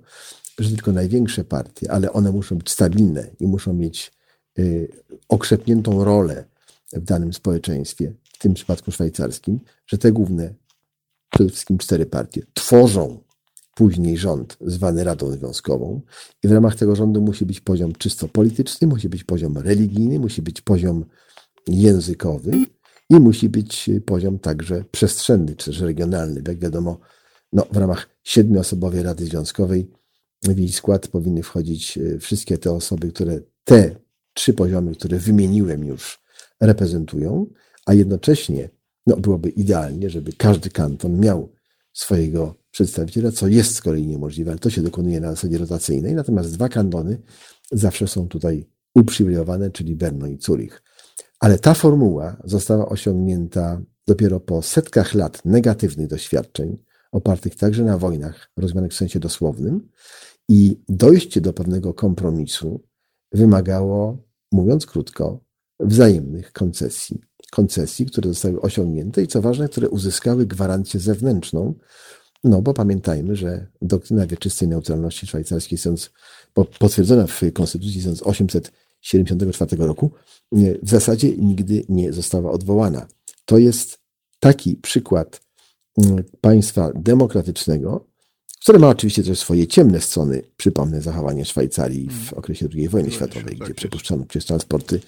[SPEAKER 3] że tylko największe partie, ale one muszą być stabilne i muszą mieć y, okrzepniętą rolę w danym społeczeństwie, w tym przypadku szwajcarskim, że te główne, przede wszystkim cztery partie, tworzą później rząd zwany Radą Związkową i w ramach tego rządu musi być poziom czysto polityczny, musi być poziom religijny, musi być poziom językowy, i musi być poziom także przestrzenny, czy też regionalny. Jak wiadomo, no, w ramach siedmioosobowej Rady Związkowej w jej skład powinny wchodzić e, wszystkie te osoby, które te trzy poziomy, które wymieniłem już, reprezentują, a jednocześnie no, byłoby idealnie, żeby każdy kanton miał swojego przedstawiciela, co jest z kolei niemożliwe, ale to się dokonuje na zasadzie rotacyjnej. Natomiast dwa kantony zawsze są tutaj uprzywilejowane, czyli Berno i Zurich. Ale ta formuła została osiągnięta dopiero po setkach lat negatywnych doświadczeń, opartych także na wojnach, rozumianych w sensie dosłownym, i dojście do pewnego kompromisu wymagało, mówiąc krótko, wzajemnych koncesji. Koncesji, które zostały osiągnięte i co ważne, które uzyskały gwarancję zewnętrzną, no bo pamiętajmy, że doktryna wieczystej neutralności szwajcarskiej, potwierdzona w Konstytucji z 1800 1974 roku w zasadzie nigdy nie została odwołana. To jest taki przykład państwa demokratycznego, które ma oczywiście też swoje ciemne strony. Przypomnę zachowanie Szwajcarii w mm. okresie II wojny światowej, gdzie tak przepuszczano przez transporty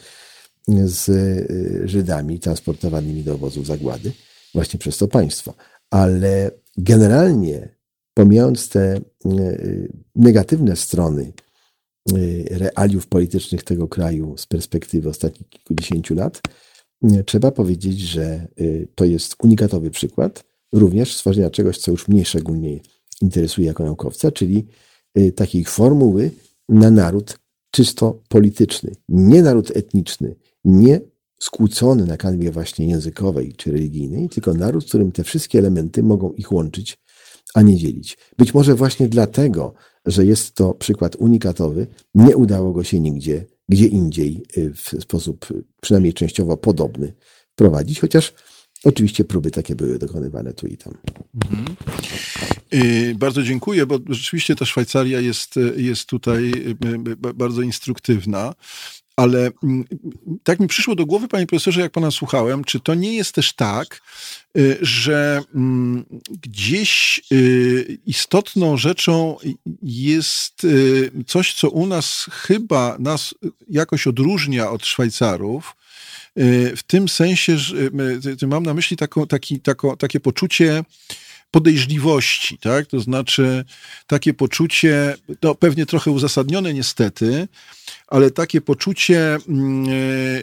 [SPEAKER 3] z y, Żydami transportowanymi do obozów zagłady właśnie przez to państwo. Ale generalnie, pomijając te y, negatywne strony y, realiów politycznych tego kraju z perspektywy ostatnich kilkudziesięciu lat, trzeba powiedzieć, że to jest unikatowy przykład również stworzenia czegoś, co już mnie szczególnie interesuje jako naukowca, czyli takiej formuły na naród czysto polityczny, nie naród etniczny, nie skłócony na kanwie właśnie językowej czy religijnej, tylko naród, w którym te wszystkie elementy mogą ich łączyć, a nie dzielić. Być może właśnie dlatego, że jest to przykład unikatowy, nie udało go się nigdzie, gdzie indziej y, w sposób przynajmniej częściowo podobny prowadzić, chociaż Oczywiście próby takie były dokonywane tu i tam. Mhm.
[SPEAKER 1] Y, bardzo dziękuję, bo rzeczywiście ta Szwajcaria jest, jest tutaj y, bardzo instruktywna. Ale mm, tak mi przyszło do głowy, panie profesorze, jak pana słuchałem, czy to nie jest też tak, y, że mm, gdzieś y, istotną rzeczą jest y, coś, co u nas chyba nas jakoś odróżnia od Szwajcarów, w tym sensie, że mam na myśli taką, taki, takie poczucie podejrzliwości, tak? To znaczy takie poczucie, no pewnie trochę uzasadnione niestety, ale takie poczucie, mm,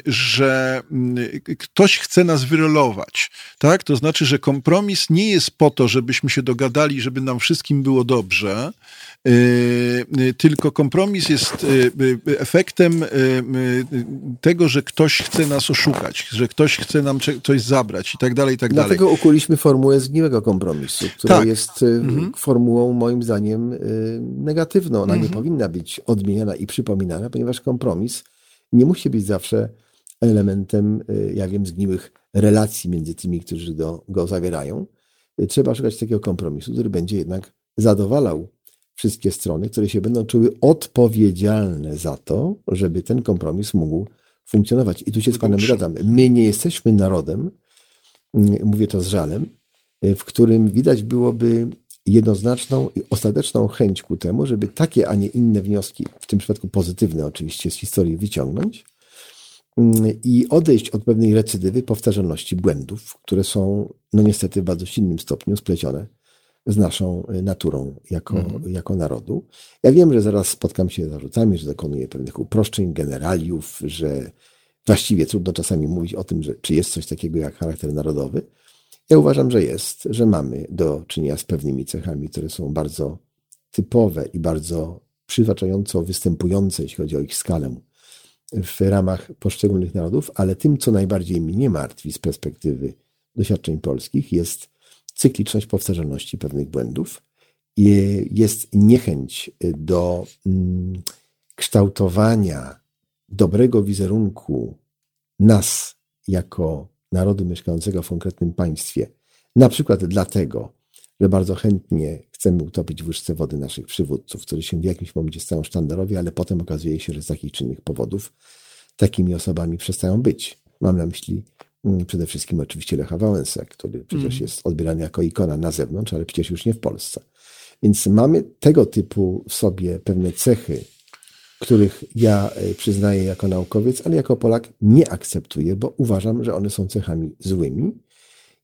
[SPEAKER 1] że mm, ktoś chce nas wyrolować, tak? To znaczy, że kompromis nie jest po to, żebyśmy się dogadali, żeby nam wszystkim było dobrze, y, y, tylko kompromis jest efektem tego, że ktoś chce nas oszukać, że ktoś chce nam coś zabrać i tak dalej, i tak
[SPEAKER 3] dalej.
[SPEAKER 1] Dlatego
[SPEAKER 3] ukuliśmy formułę zgniłego kompromisu, która tak. jest mhm. formułą moim zdaniem negatywną. Ona mhm. nie powinna być odmieniana i przypominana, ponieważ kompromis nie musi być zawsze elementem, y, jak wiem, zgniłych relacji między tymi, którzy do, go zawierają. Y, trzeba szukać takiego kompromisu, który będzie jednak zadowalał wszystkie strony, które się będą czuły odpowiedzialne za to, żeby ten kompromis mógł funkcjonować. I tu się z Panem zgadzam. My nie jesteśmy narodem, y, mówię to z żalem, w którym widać byłoby jednoznaczną i ostateczną chęć ku temu, żeby takie, a nie inne wnioski, w tym przypadku pozytywne oczywiście, z historii wyciągnąć mm, i odejść od pewnej recydywy, powtarzalności błędów, które są, no niestety, w bardzo silnym stopniu splecione z naszą y, naturą jako, mhm. jako narodu. Ja wiem, że zaraz spotkam się z zarzutami, że dokonuję pewnych uproszczeń, generaliów, że właściwie trudno czasami mówić o tym, że czy jest coś takiego jak charakter narodowy, ja uważam, że jest, że mamy do czynienia z pewnymi cechami, które są bardzo typowe i bardzo przytłaczająco występujące, jeśli chodzi o ich skalę w ramach poszczególnych narodów, ale tym, co najbardziej mnie martwi z perspektywy doświadczeń polskich, jest cykliczność powtarzalności pewnych błędów, jest niechęć do mm, kształtowania dobrego wizerunku nas jako narodu mieszkającego w konkretnym państwie. Na przykład dlatego, że bardzo chętnie chcemy utopić w łyżce wody naszych przywódców, którzy się w jakimś momencie stają sztandarowi, ale potem okazuje się, że z takich czy innych powodów takimi osobami przestają być. Mam na myśli mm, przede wszystkim oczywiście Lecha Wałęsa, który przecież mm. jest odbierany jako ikona na zewnątrz, ale przecież już nie w Polsce. Więc mamy tego typu w sobie pewne cechy których ja e, przyznaję jako naukowiec, ale jako Polak nie akceptuję, bo uważam, że one są cechami złymi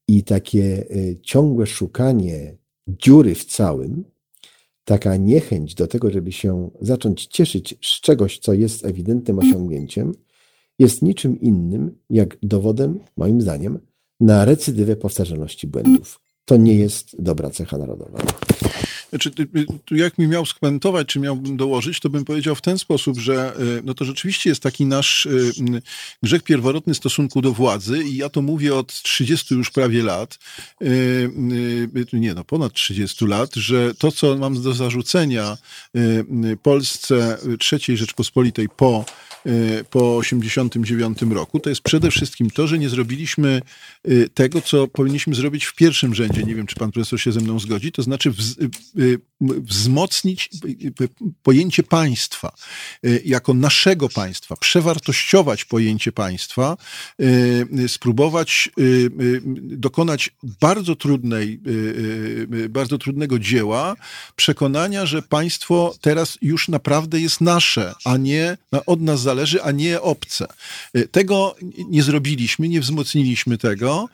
[SPEAKER 3] i takie e, ciągłe szukanie dziury w całym, taka niechęć do tego, żeby się zacząć cieszyć z czegoś, co jest ewidentnym osiągnięciem, jest niczym innym jak dowodem, moim zdaniem, na recydywę powtarzalności błędów. To nie jest dobra cecha narodowa.
[SPEAKER 1] Znaczy, jak mi miał skomentować, czy miałbym dołożyć, to bym powiedział w ten sposób, że y, no to rzeczywiście jest taki nasz y, grzech pierworodny w stosunku do władzy i ja to mówię od 30 już prawie lat, y, nie no, ponad 30 lat, że to, co mam do zarzucenia Polsce III Rzeczpospolitej po po 89 roku, to jest przede wszystkim to, że nie zrobiliśmy tego, co powinniśmy zrobić w pierwszym rzędzie. Nie wiem, czy pan profesor się ze mną zgodzi, to znaczy wzmocnić pojęcie państwa jako naszego państwa, przewartościować pojęcie państwa, spróbować dokonać bardzo trudnej, bardzo trudnego dzieła przekonania, że państwo teraz już naprawdę jest nasze, a nie od nas zależy, a nie obce. Tego nie zrobiliśmy, nie wzmocniliśmy tego,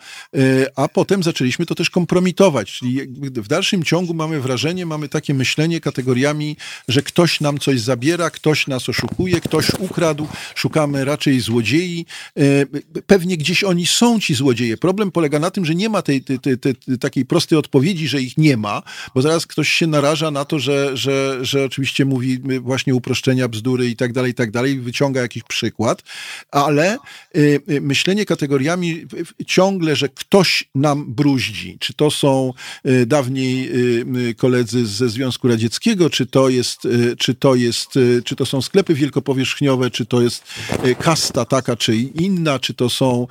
[SPEAKER 1] a potem zaczęliśmy to też kompromitować, czyli w dalszym ciągu mamy wrażenie, mamy takie myślenie kategoriami, że ktoś nam coś zabiera, ktoś nas oszukuje, ktoś ukradł, szukamy raczej złodziei. E, pewnie gdzieś oni są, ci złodzieje. Problem polega na tym, że nie ma tej, tej, tej, tej takiej prostej odpowiedzi, że ich nie ma, bo zaraz ktoś się naraża na to, że, że, że oczywiście mówi właśnie uproszczenia, bzdury i tak dalej, i tak dalej, wyciąga jakiś przykład, ale e, e, myślenie kategoriami ciągle, że ktoś nam bruździ, czy to są dawniej koledzy ze Związku Radzieckiego, czy to jest, y, czy to jest, y, czy to są sklepy wielkopowierzchniowe, czy to jest y, kasta taka, czy inna, czy to są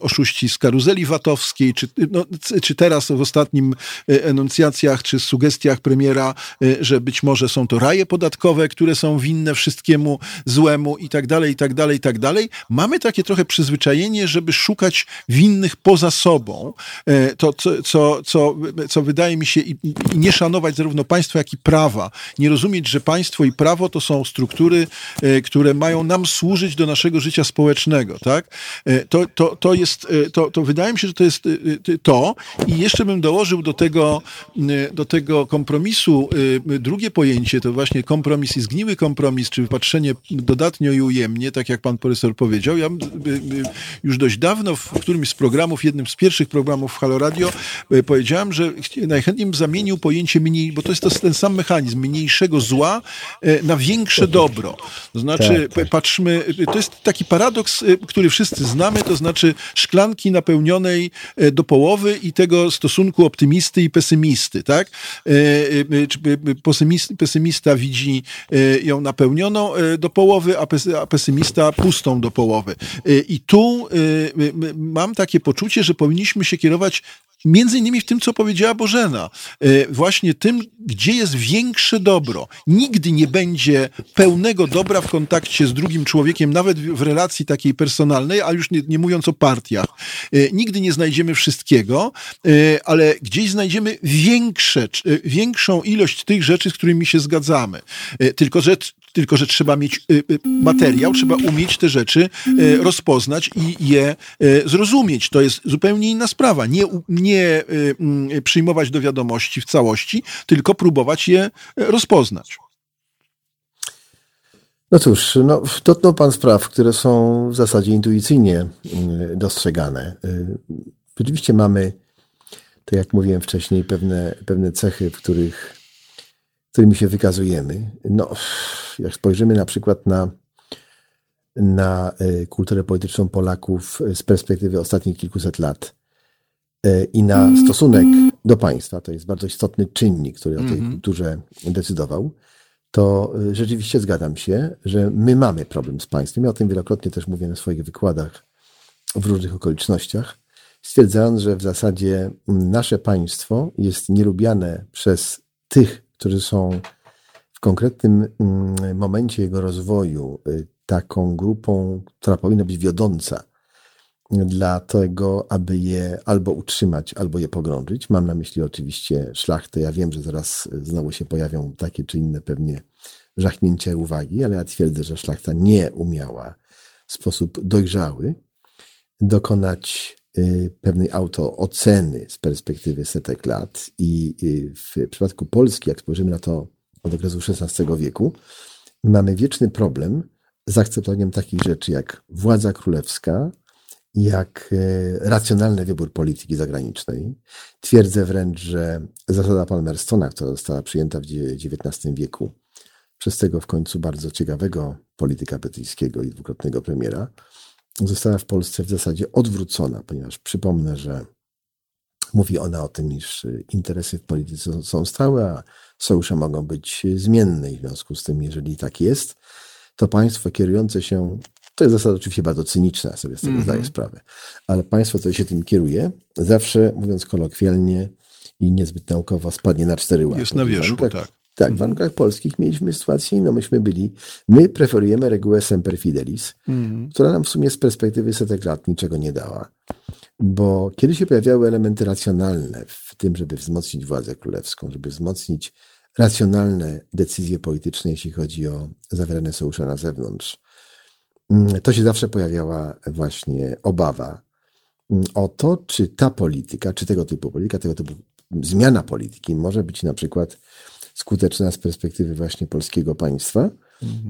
[SPEAKER 1] oszuści z karuzeli watowskiej, czy, no, czy teraz w ostatnim enuncjacjach, czy sugestiach premiera, że być może są to raje podatkowe, które są winne wszystkiemu złemu i tak dalej, i tak dalej, i tak dalej. Mamy takie trochę przyzwyczajenie, żeby szukać winnych poza sobą, to co, co, co, co wydaje mi się i, i nie szanować zarówno państwa, jak i prawa. Nie rozumieć, że państwo i prawo to są struktury, e, które mają nam służyć do naszego życia społecznego, tak? E, to, to, to jest, e, to, to wydaje mi się, że to jest to i jeszcze bym dołożył do tego, do tego kompromisu drugie pojęcie, to właśnie kompromis i zgniły kompromis, czy wypatrzenie dodatnio i ujemnie, tak jak pan profesor powiedział. Ja już dość dawno w którymś z programów, jednym z pierwszych programów w Halo Radio powiedziałem, że najchętniej bym zamienił pojęcie mniej, bo to jest to ten sam mechanizm mniejszego zła e, na większe dobro. To znaczy, tak, tak. patrzmy, to jest taki paradoks, e, który wszyscy znamy, to znaczy szklanki napełnionej e, do połowy i tego stosunku optymisty i pesymisty, tak? Pesymista widzi ją napełnioną do połowy, a pesymista pustą do połowy. I tu mam takie poczucie, że powinniśmy się kierować między innymi w tym, co powiedziała Bożena. E, właśnie tym, gdzie jest większe dobro. Nigdy nie będzie pełnego dobra w kontakcie z drugim człowiekiem, nawet w relacji takiej personalnej, a już nie, nie mówiąc o partiach. E, nigdy nie znajdziemy wszystkiego, e, ale gdzieś znajdziemy większe, większą ilość tych rzeczy, z którymi się zgadzamy. Tylko, że tylko że trzeba mieć y, y, materiał, trzeba umieć te rzeczy y, rozpoznać i je zrozumieć. To jest zupełnie inna sprawa. Nie, nie przyjmować do wiadomości w całości, tylko próbować je rozpoznać.
[SPEAKER 3] No cóż, no, dotknął Pan spraw, które są w zasadzie intuicyjnie dostrzegane. Rzeczywiście mamy, tak jak mówiłem wcześniej, pewne, pewne cechy, w których którymi się wykazujemy. No, jak spojrzymy na przykład na, na e, kulturę polityczną Polaków z perspektywy ostatnich kilkuset lat e, i na stosunek do państwa, to jest bardzo istotny czynnik, który o tej mhm. kulturze decydował, to e, rzeczywiście zgadzam się, że my mamy problem z państwem. Ja o tym wielokrotnie też mówię na swoich wykładach w różnych okolicznościach, stwierdzając, że w zasadzie nasze państwo jest nielubiane przez tych, którzy są w konkretnym mm, momencie jego rozwoju y, taką grupą, która powinna być wiodąca dla tego, aby je albo utrzymać, albo je pogrążyć. Mam na myśli oczywiście szlachtę. Ja wiem, że zaraz znowu się pojawią takie czy inne pewnie żachnięcia uwagi, ale ja twierdzę, że szlachta nie umiała w sposób dojrzały dokonać Y, pewnej autooceny z perspektywy setek lat. I y, w przypadku Polski, jak spojrzymy na to od okresu XVI wieku, mamy wieczny problem z akceptowaniem takich rzeczy jak władza królewska, jak y, racjonalny wybór polityki zagranicznej. Twierdzę wręcz, że zasada Palmerstona, która została przyjęta w XIX wieku przez tego w końcu bardzo ciekawego polityka brytyjskiego i dwukrotnego premiera, została w Polsce w zasadzie odwrócona, ponieważ przypomnę, że mówi ona o tym, iż interesy w polityce są stałe, a sojusze mogą być zmienne. I w związku z tym, jeżeli tak jest, to państwo kierujące się, to jest zasada oczywiście bardzo cyniczna, ja sobie z tego mm -hmm. zdaję sprawę, ale państwo, które się tym kieruje, zawsze, mówiąc kolokwialnie, i niezbyt naukowo spadnie na cztery łapy.
[SPEAKER 1] Jest na wierzchu, tak.
[SPEAKER 3] tak. Tak, w warunkach polskich mieliśmy sytuację inną. Myśmy byli, my preferujemy regułę semper fidelis, mm. która nam w sumie z perspektywy setek lat niczego nie dała. Bo kiedy się pojawiały elementy racjonalne w tym, żeby wzmocnić władzę królewską, żeby wzmocnić racjonalne decyzje polityczne, jeśli chodzi o zawierane sojusze na zewnątrz, mm, to się zawsze pojawiała właśnie obawa mm, o to, czy ta polityka, czy tego typu polityka, tego typu zmiana polityki może być na przykład skuteczna z perspektywy właśnie polskiego państwa.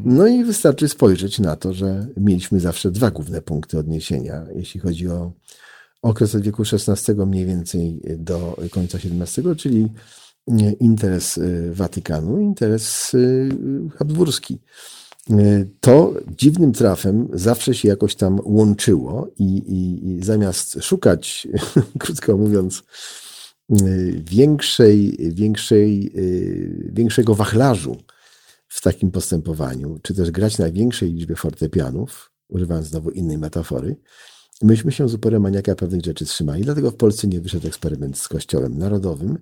[SPEAKER 3] No i wystarczy spojrzeć na to, że mieliśmy zawsze dwa główne punkty odniesienia, jeśli chodzi o okres od wieku XVI mniej więcej do końca XVII, czyli interes y, Watykanu, interes y, habsburski. To dziwnym trafem zawsze się jakoś tam łączyło i, i, i zamiast szukać, krótko mówiąc, większej, większej, większego wachlarzu w takim postępowaniu, czy też grać na większej liczbie fortepianów, używając znowu innej metafory, myśmy się z uporem maniaka pewnych rzeczy trzymali. Dlatego w Polsce nie wyszedł eksperyment z Kościołem Narodowym,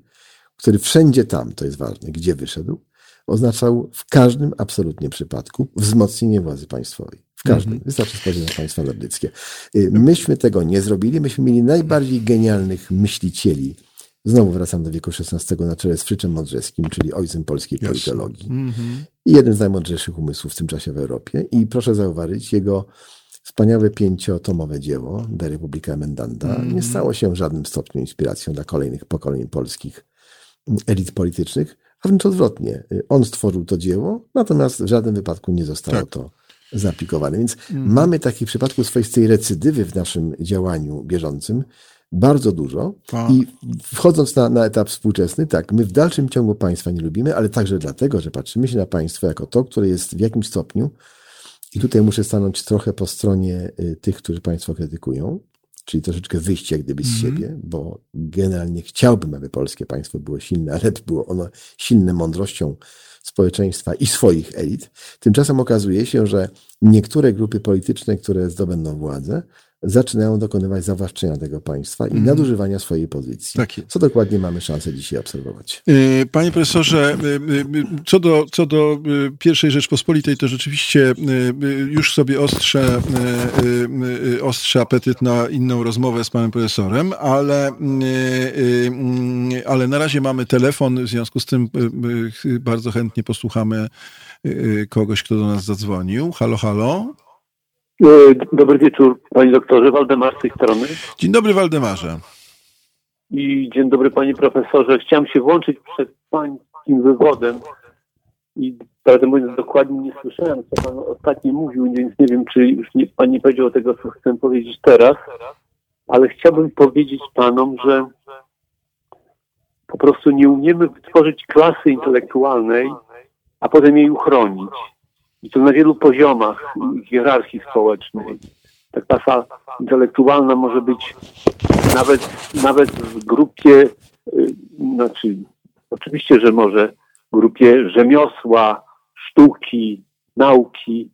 [SPEAKER 3] który wszędzie tam, to jest ważne, gdzie wyszedł, oznaczał w każdym absolutnie przypadku wzmocnienie władzy państwowej. W każdym. Mm -hmm. Wystarczy spojrzeć na państwa nordyckie. Y, myśmy tego nie zrobili. Myśmy mieli najbardziej genialnych myślicieli. Znowu wracam do wieku XVI na czele z Fryczem Modrzewskim, czyli ojcem polskiej yes. politologii. Mm -hmm. I jeden z najmądrzejszych umysłów w tym czasie w Europie. I proszę zauważyć, jego wspaniałe pięciotomowe dzieło De Republika Emendanda mm -hmm. nie stało się w żadnym stopniu inspiracją dla kolejnych pokoleń polskich elit politycznych, a wręcz odwrotnie. On stworzył to dzieło, natomiast w żadnym wypadku nie zostało tak. to zaaplikowane. Więc mm. mamy takich przypadków swoistej recydywy w naszym działaniu bieżącym bardzo dużo. Tak. I wchodząc na, na etap współczesny, tak, my w dalszym ciągu państwa nie lubimy, ale także dlatego, że patrzymy się na państwo jako to, które jest w jakimś stopniu, i tutaj muszę stanąć trochę po stronie y, tych, którzy państwo krytykują, czyli troszeczkę wyjść jak gdyby z mm -hmm. siebie, bo generalnie chciałbym, aby polskie państwo było silne, ale było ono silne mądrością społeczeństwa i swoich elit. Tymczasem okazuje się, że niektóre grupy polityczne, które zdobędą władzę, zaczynają dokonywać zawłaszczenia tego państwa i mm. nadużywania swojej pozycji. Tak co dokładnie mamy szansę dzisiaj obserwować.
[SPEAKER 1] Y, panie profesorze, y, y, co do, co do pierwszej Rzeczpospolitej, to rzeczywiście już sobie ostrzę, ostrzę apetyt na inną rozmowę z panem profesorem, ale, ale na razie mamy telefon, w związku z tym bardzo chętnie posłuchamy kogoś, kto do nas zadzwonił. Halo, halo.
[SPEAKER 5] E, dobry wieczór, panie doktorze. Waldemar z tej strony.
[SPEAKER 1] Dzień dobry, Waldemarze.
[SPEAKER 5] I dzień dobry, panie profesorze. Chciałem się włączyć przed pańskim wywodem i prawdę mówiąc dokładnie nie słyszałem, co pan ostatnio mówił, więc nie wiem, czy już nie, pan nie powiedział tego, co chcę powiedzieć teraz, ale chciałbym powiedzieć panom, że po prostu nie umiemy wytworzyć klasy intelektualnej, a potem jej uchronić. I to na wielu poziomach hierarchii społecznej. Ta klasa intelektualna może być nawet, nawet w grupie, y, znaczy oczywiście, że może w grupie rzemiosła, sztuki, nauki.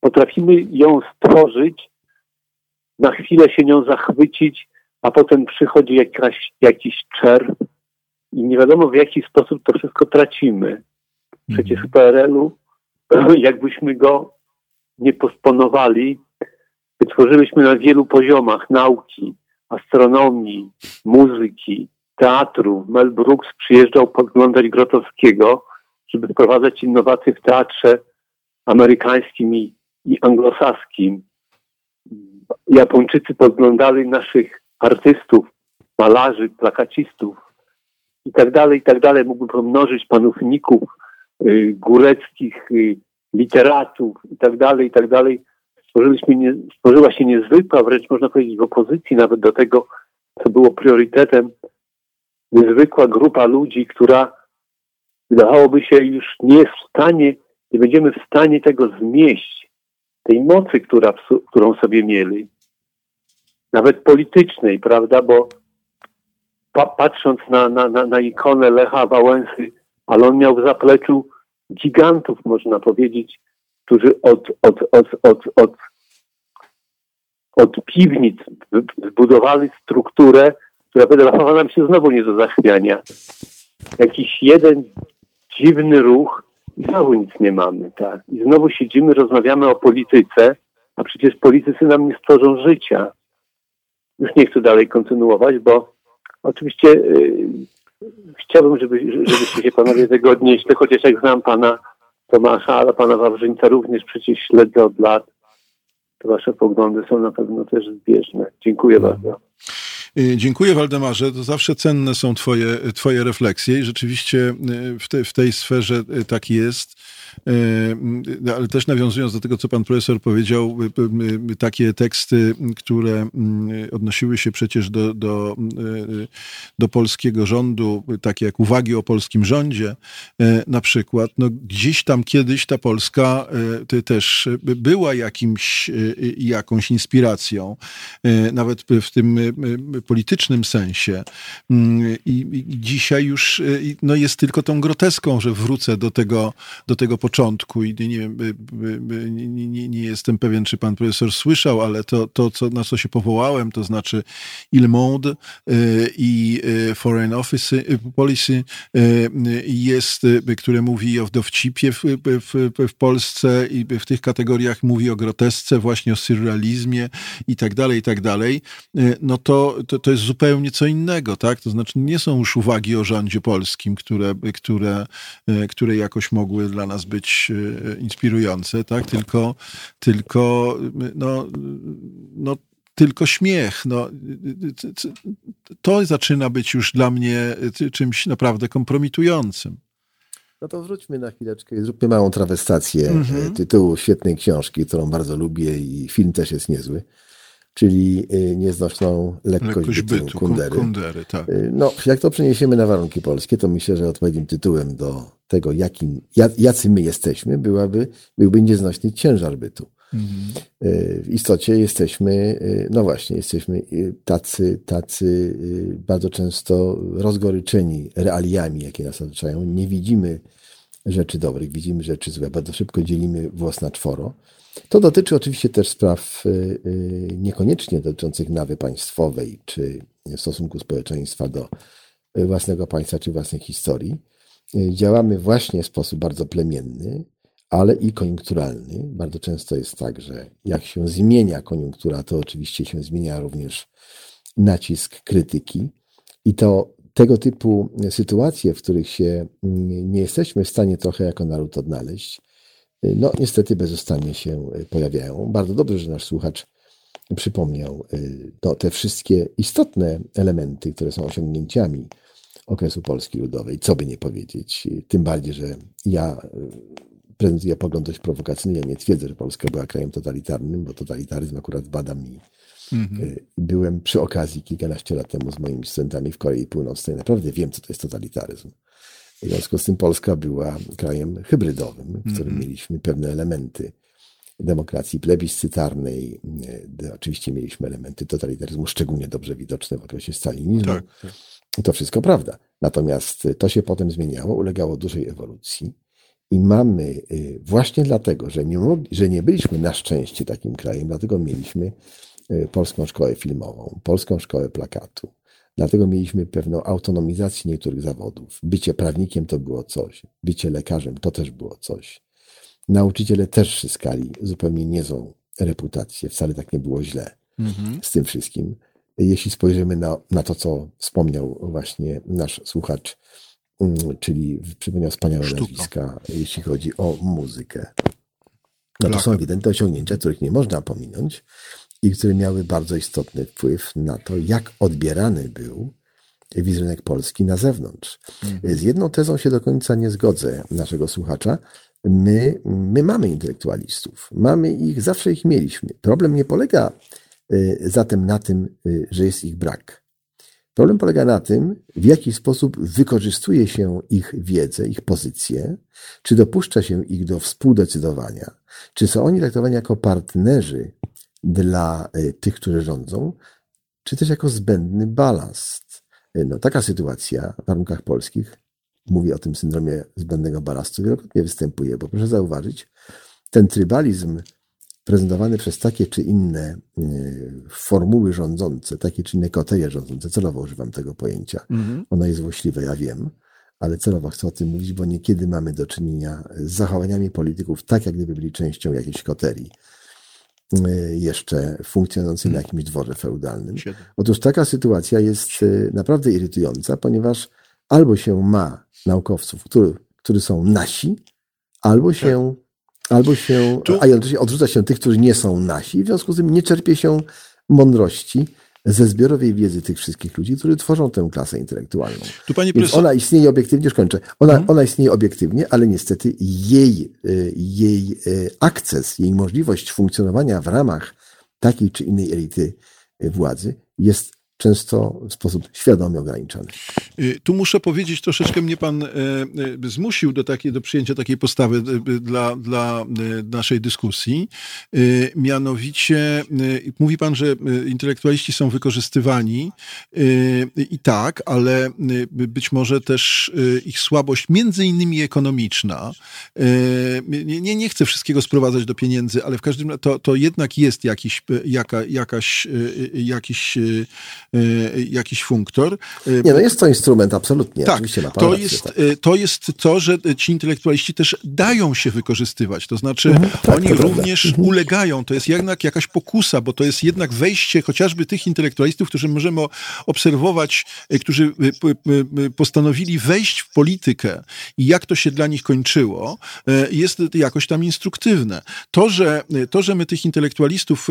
[SPEAKER 5] Potrafimy ją stworzyć, na chwilę się nią zachwycić, a potem przychodzi jakaś, jakiś czerw i nie wiadomo w jaki sposób to wszystko tracimy. Przecież w PRL-u jakbyśmy go nie posponowali, wytworzyliśmy na wielu poziomach nauki, astronomii, muzyki, teatru. Mel Brooks przyjeżdżał podglądać Grotowskiego, żeby wprowadzać innowacje w teatrze amerykańskim i, i anglosaskim. Japończycy podglądali naszych artystów, malarzy, plakacistów i tak dalej, i tak dalej. Mógłbym pomnożyć panów Ników, góreckich y, literatów i tak dalej, i tak stworzyliśmy nie, stworzyła się niezwykła, wręcz można powiedzieć w opozycji nawet do tego, co było priorytetem, niezwykła grupa ludzi, która wydawałoby się już nie jest w stanie, nie będziemy w stanie tego zmieść, tej mocy, która, którą sobie mieli, nawet politycznej, prawda, bo pa, patrząc na, na, na, na ikonę Lecha Wałęsy, ale on miał w zapleczu gigantów, można powiedzieć, którzy od, od, od, od, od, od piwnic zbudowali strukturę która wydawała nam się znowu nie do zachwiania. Jakiś jeden dziwny ruch i znowu nic nie mamy, tak. I znowu siedzimy, rozmawiamy o polityce, a przecież politycy nam nie stworzą życia. Już nie chcę dalej kontynuować, bo oczywiście yy, chciałbym, żeby, żebyście się panowie tego odnieśli, chociaż jak znam pana Tomasza, ale pana Wawrzyńca również przecież śledzę od lat. To wasze poglądy są na pewno też zbieżne. Dziękuję mhm. bardzo.
[SPEAKER 1] Y, dziękuję Waldemarze, to zawsze cenne są twoje, twoje refleksje i rzeczywiście y, w, te, w tej sferze y, tak jest. E, ale też nawiązując do tego, co pan profesor powiedział, takie teksty, które odnosiły się przecież do, do, do polskiego rządu, takie jak uwagi o polskim rządzie na przykład, no gdzieś tam kiedyś ta Polska też była jakimś, jakąś inspiracją, nawet w tym politycznym sensie. I, i dzisiaj już no jest tylko tą groteską, że wrócę do tego, do tego początku i nie, nie, nie, nie, jestem pewien, czy pan profesor słyszał, ale to, to co, na co się powołałem, to znaczy Il Monde y, i y, Foreign Office, y, Policy jest, które mówi o dowcipie w, w, w Polsce i w tych kategoriach mówi o grotesce, właśnie o surrealizmie i tak dalej, i tak dalej, no to, to, to jest zupełnie co innego, tak? To znaczy nie są już uwagi o rządzie polskim, które, które, które jakoś mogły dla nas być e, inspirujące, tak? Tylko, tylko no, no, tylko śmiech. No, to zaczyna być już dla mnie czymś naprawdę kompromitującym.
[SPEAKER 3] No to wróćmy na chwileczkę i zróbmy małą trawestację mm -hmm. tytułu świetnej książki, którą bardzo lubię i film też jest niezły czyli y, nieznośną lekkość, lekkość bytu, bytu kundery. kundery tak. Y, no, jak to przeniesiemy na warunki polskie, to myślę, że odpowiednim tytułem do tego, jakim, jacy my jesteśmy, byłaby, byłby nieznośny ciężar bytu. Mhm. Y, w istocie jesteśmy, no właśnie, jesteśmy tacy, tacy bardzo często rozgoryczeni realiami, jakie nas otaczają. Nie widzimy rzeczy dobrych, widzimy rzeczy złe, bardzo szybko dzielimy włos na czworo. To dotyczy oczywiście też spraw y, y, niekoniecznie dotyczących nawy państwowej czy stosunku społeczeństwa do własnego państwa czy własnej historii. Y, działamy właśnie w sposób bardzo plemienny, ale i koniunkturalny. Bardzo często jest tak, że jak się zmienia koniunktura, to oczywiście się zmienia również nacisk krytyki. I to tego typu sytuacje, w których się nie jesteśmy w stanie trochę jako naród odnaleźć, no niestety bezustannie się y, pojawiają. Bardzo dobrze, że nasz słuchacz przypomniał y, to, te wszystkie istotne elementy, które są osiągnięciami okresu Polski Ludowej. Co by nie powiedzieć. Tym bardziej, że ja y, prezentuję pogląd dość prowokacyjny. Ja nie twierdzę, że Polska była krajem totalitarnym, bo totalitaryzm akurat badam i mhm. byłem przy okazji kilkanaście lat temu z moimi studentami w Korei Północnej. Naprawdę wiem, co to jest totalitaryzm. W związku z tym Polska była krajem hybrydowym, w którym mm -hmm. mieliśmy pewne elementy demokracji plebiscytarnej. Oczywiście mieliśmy elementy totalitaryzmu, szczególnie dobrze widoczne w okresie stalinizmu. Tak, tak. To wszystko prawda. Natomiast to się potem zmieniało, ulegało dużej ewolucji. I mamy y, właśnie dlatego, że nie, mogli, że nie byliśmy na szczęście takim krajem, dlatego mieliśmy polską szkołę filmową, polską szkołę plakatu, Dlatego mieliśmy pewną autonomizację niektórych zawodów. Bycie prawnikiem to było coś, bycie lekarzem to też było coś. Nauczyciele też zyskali zupełnie niezłą reputację, wcale tak nie było źle mhm. z tym wszystkim. Jeśli spojrzymy na, na to, co wspomniał właśnie nasz słuchacz, mm, czyli przypomniał wspaniałe Sztuka. nazwiska, jeśli chodzi o muzykę. No to są ewidentne osiągnięcia, których nie można pominąć i które miały bardzo istotny wpływ na to, jak odbierany był wizerunek Polski na zewnątrz. Mhm. Z jedną tezą się do końca nie zgodzę naszego słuchacza. My, my mamy intelektualistów, mamy ich, zawsze ich mieliśmy. Problem nie polega y, zatem na tym, y, że jest ich brak. Problem polega na tym, w jaki sposób wykorzystuje się ich wiedzę, ich pozycję, czy dopuszcza się ich do współdecydowania, czy są oni traktowani jako partnerzy dla y, tych, którzy rządzą, czy też jako zbędny balast. Y, no, taka sytuacja w warunkach polskich, mówię o tym syndromie zbędnego balastu, wielokrotnie występuje, bo proszę zauważyć, ten trybalizm prezentowany przez takie czy inne formuły rządzące, takie czy inne koteje rządzące, celowo używam tego pojęcia, mhm. ono jest złośliwe, ja wiem, ale celowo chcę o tym mówić, bo niekiedy mamy do czynienia z zachowaniami polityków, tak jak gdyby byli częścią jakiejś koterii jeszcze funkcjonującej na mhm. jakimś dworze feudalnym. Otóż taka sytuacja jest naprawdę irytująca, ponieważ albo się ma naukowców, którzy, którzy są nasi, albo się, tak. albo się, tu... a jednocześnie odrzuca się tych, którzy nie są nasi, w związku z tym nie czerpie się mądrości ze zbiorowej wiedzy tych wszystkich ludzi, którzy tworzą tę klasę intelektualną. Tu pani Więc ona istnieje obiektywnie, już kończę, ona, hmm. ona istnieje obiektywnie, ale niestety jej, y, jej y, akces, jej możliwość funkcjonowania w ramach takiej czy innej elity y, władzy jest często w sposób świadomy ograniczony.
[SPEAKER 1] Y, tu muszę powiedzieć, troszeczkę mnie pan e, e, zmusił do, takiej, do przyjęcia takiej postawy e, dla, dla naszej dyskusji. Mianowicie mówi pan, że intelektualiści są wykorzystywani i tak, ale być może też ich słabość, między innymi ekonomiczna, nie, nie chcę wszystkiego sprowadzać do pieniędzy, ale w każdym razie to, to jednak jest jakiś, jaka, jakaś, jakiś Y, jakiś funktor.
[SPEAKER 3] Y, Nie, no jest to instrument, absolutnie.
[SPEAKER 1] Tak, to, jest, tak. Y, to jest to, że ci intelektualiści też dają się wykorzystywać. To znaczy, mhm, tak, oni również mhm. ulegają. To jest jednak jakaś pokusa, bo to jest jednak wejście chociażby tych intelektualistów, którzy możemy obserwować, którzy postanowili wejść w politykę i jak to się dla nich kończyło, jest jakoś tam instruktywne. To, że, to, że my tych intelektualistów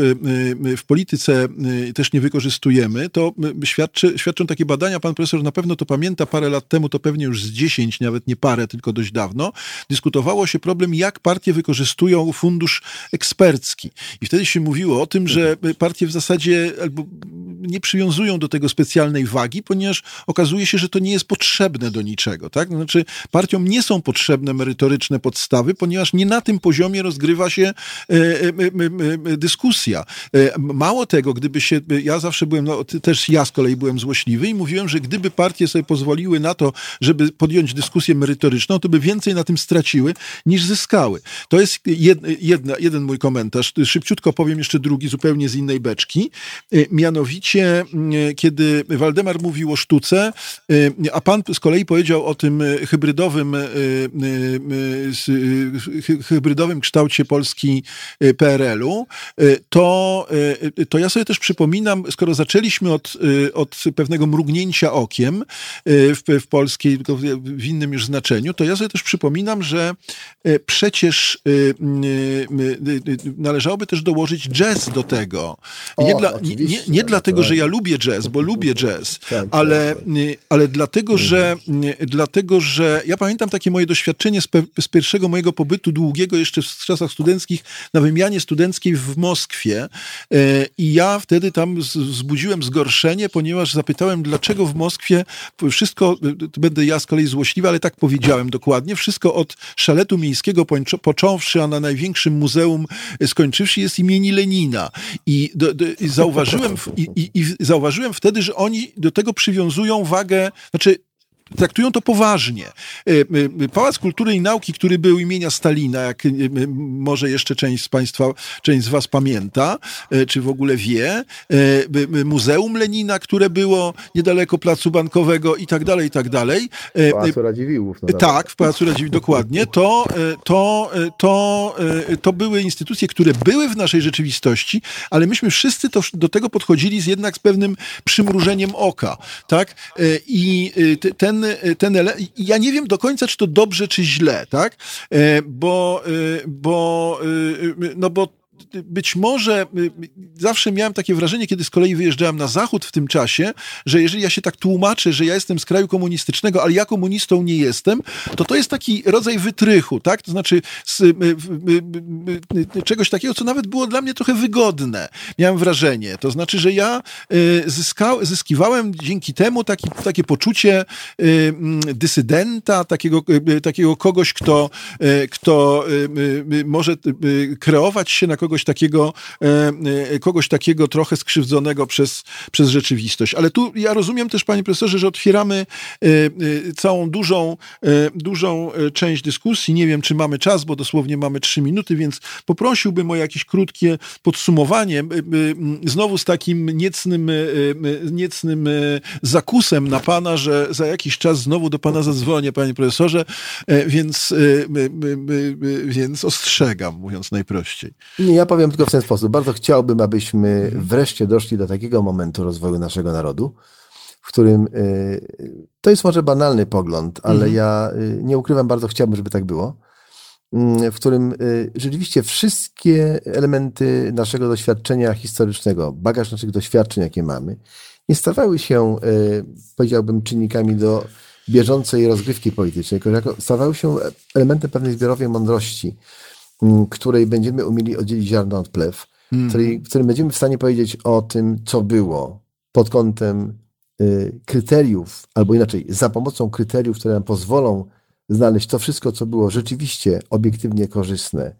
[SPEAKER 1] w polityce też nie wykorzystujemy, to świadczy, świadczą takie badania, pan profesor na pewno to pamięta, parę lat temu, to pewnie już z dziesięć, nawet nie parę, tylko dość dawno, dyskutowało się problem, jak partie wykorzystują fundusz ekspercki. I wtedy się mówiło o tym, że partie w zasadzie albo nie przywiązują do tego specjalnej wagi, ponieważ okazuje się, że to nie jest potrzebne do niczego. Tak? Znaczy, partiom nie są potrzebne merytoryczne podstawy, ponieważ nie na tym poziomie rozgrywa się e, e, e, dyskusja. Mało tego, gdyby się, ja zawsze byłem, no, też ja z kolei byłem złośliwy i mówiłem, że gdyby partie sobie pozwoliły na to, żeby podjąć dyskusję merytoryczną, to by więcej na tym straciły niż zyskały. To jest jedna, jeden mój komentarz. Szybciutko powiem jeszcze drugi, zupełnie z innej beczki. Mianowicie momencie, mm, kiedy Waldemar mówił o sztuce, y, a pan z kolei powiedział o tym hybrydowym, y, y, hybrydowym kształcie Polski PRL-u, to, to ja sobie też przypominam, skoro zaczęliśmy od, od pewnego mrugnięcia okiem w, w polskiej, tylko w innym już znaczeniu, to ja sobie też przypominam, że przecież należałoby też dołożyć jazz do tego. Nie, o, dla, nie, nie, nie dlatego, dlatego, że ja lubię jazz, bo lubię jazz, tak, tak, ale, tak. ale dlatego, że, dlatego, że ja pamiętam takie moje doświadczenie z, pe, z pierwszego mojego pobytu długiego jeszcze w czasach studenckich na wymianie studenckiej w Moskwie e, i ja wtedy tam wzbudziłem zgorszenie, ponieważ zapytałem, dlaczego w Moskwie wszystko, będę ja z kolei złośliwy, ale tak powiedziałem dokładnie, wszystko od szaletu miejskiego począwszy, a na największym muzeum skończywszy jest imieni Lenina. I, do, do, i zauważyłem, i, i, zauważyłem wtedy, że oni do tego przywiązują wagę, znaczy traktują to poważnie. E, e, Pałac Kultury i Nauki, który był imienia Stalina, jak e, może jeszcze część z Państwa, część z Was pamięta, czy w ogóle wie, Muzeum Lenina, które było niedaleko Placu Bankowego i tak dalej, i tak dalej.
[SPEAKER 3] Pałacu Radziwiłłów.
[SPEAKER 1] No tak, w Pałacu Radziwiłłów, dokładnie. To, to, to, to były instytucje, które były w naszej rzeczywistości, ale myśmy wszyscy to, do tego podchodzili z jednak z pewnym przymrużeniem oka, tak? I ten ten, ten ja nie wiem do końca, czy to dobrze, czy źle, tak? E, bo, e, bo, e, no bo być może y, zawsze miałem takie wrażenie, kiedy z kolei wyjeżdżałem na zachód w tym czasie, że jeżeli ja się tak tłumaczę, że ja jestem z kraju komunistycznego, ale ja komunistą nie jestem, to to jest taki rodzaj wytrychu, tak? To znaczy z, y, y, czegoś takiego, co nawet było dla mnie trochę wygodne. Miałem wrażenie. To znaczy, że ja zyskał, zyskiwałem dzięki temu taki, takie poczucie mm, dysydenta, takiego, takiego kogoś, kto, kto może kreować się na kogoś kogoś takiego, kogoś takiego trochę skrzywdzonego przez, przez rzeczywistość. Ale tu ja rozumiem też, panie profesorze, że otwieramy całą dużą, dużą część dyskusji. Nie wiem, czy mamy czas, bo dosłownie mamy trzy minuty, więc poprosiłbym o jakieś krótkie podsumowanie. Znowu z takim niecnym, niecnym zakusem na pana, że za jakiś czas znowu do pana zadzwonię, panie profesorze, więc, więc ostrzegam, mówiąc najprościej.
[SPEAKER 3] Ja powiem tylko w ten sposób. Bardzo chciałbym, abyśmy mhm. wreszcie doszli do takiego momentu rozwoju naszego narodu, w którym to jest może banalny pogląd, ale mhm. ja nie ukrywam, bardzo chciałbym, żeby tak było Mm, w którym y, rzeczywiście wszystkie elementy naszego doświadczenia historycznego, bagaż naszych doświadczeń, jakie mamy, nie stawały się, y, powiedziałbym, czynnikami do bieżącej rozgrywki politycznej, tylko stawały się elementem pewnej zbiorowej mądrości, której będziemy umieli oddzielić ziarno od plew, mm. której, w którym będziemy w stanie powiedzieć o tym, co było pod kątem y, kryteriów, albo inaczej, za pomocą kryteriów, które nam pozwolą znaleźć to wszystko, co było rzeczywiście obiektywnie korzystne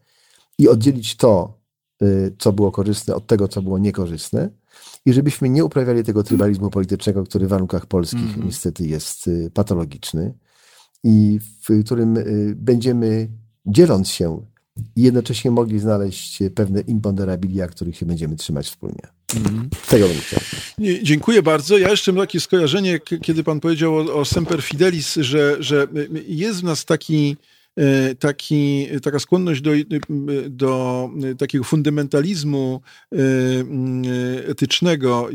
[SPEAKER 3] i oddzielić to, y, co było korzystne, od tego, co było niekorzystne, i żebyśmy nie uprawiali tego trybalizmu politycznego, który w warunkach polskich mm niestety jest y, patologiczny i w którym y, będziemy, dzieląc się, jednocześnie mogli znaleźć pewne imponderabilia, których się będziemy trzymać wspólnie. Mm. Tego bym chciał.
[SPEAKER 1] Dziękuję bardzo. Ja jeszcze mam takie skojarzenie, kiedy pan powiedział o, o Semper Fidelis, że, że jest w nas taki taki, taka skłonność do, do takiego fundamentalizmu e, etycznego.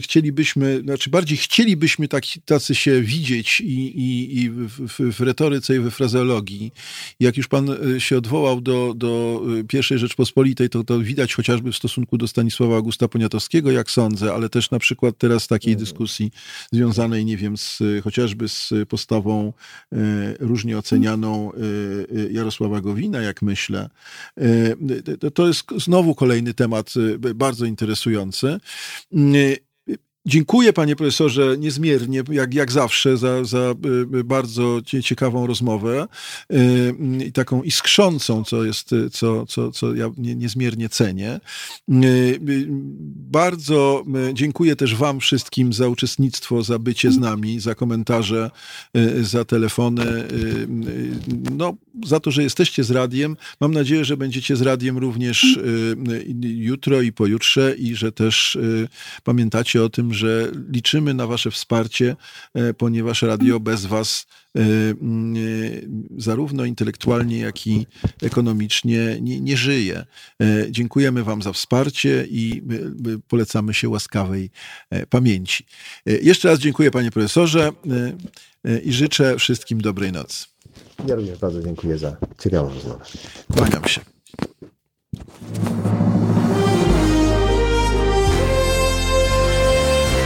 [SPEAKER 1] Chcielibyśmy, znaczy bardziej chcielibyśmy tak, tacy się widzieć i, i, i w, w retoryce i we frazeologii. Jak już pan e, się odwołał do, do pierwszej Rzeczpospolitej, to, to widać chociażby w stosunku do Stanisława Augusta Poniatowskiego, jak sądzę, ale też na przykład teraz takiej mhm. dyskusji związanej, nie wiem, z, chociażby z postawą różnie ocenianą Y, y, Jarosława Gowina, jak myślę. Y, to jest znowu kolejny temat bardzo interesujący. Dziękuję panie profesorze niezmiernie, jak, jak zawsze, za, za bardzo ciekawą rozmowę i taką iskrzącą, co jest, co, co, co ja niezmiernie cenię. Bardzo dziękuję też wam wszystkim za uczestnictwo, za bycie z nami, za komentarze, za telefony, no, za to, że jesteście z radiem. Mam nadzieję, że będziecie z radiem również jutro i pojutrze i że też pamiętacie o tym, że liczymy na Wasze wsparcie, e, ponieważ radio bez Was e, e, zarówno intelektualnie, jak i ekonomicznie nie, nie żyje. Dziękujemy Wam za wsparcie i polecamy się łaskawej pamięci. Jeszcze raz dziękuję Panie Profesorze i życzę wszystkim dobrej nocy.
[SPEAKER 3] Ja również bardzo dziękuję za ciekawą rozmowę.
[SPEAKER 1] Kłaniam się.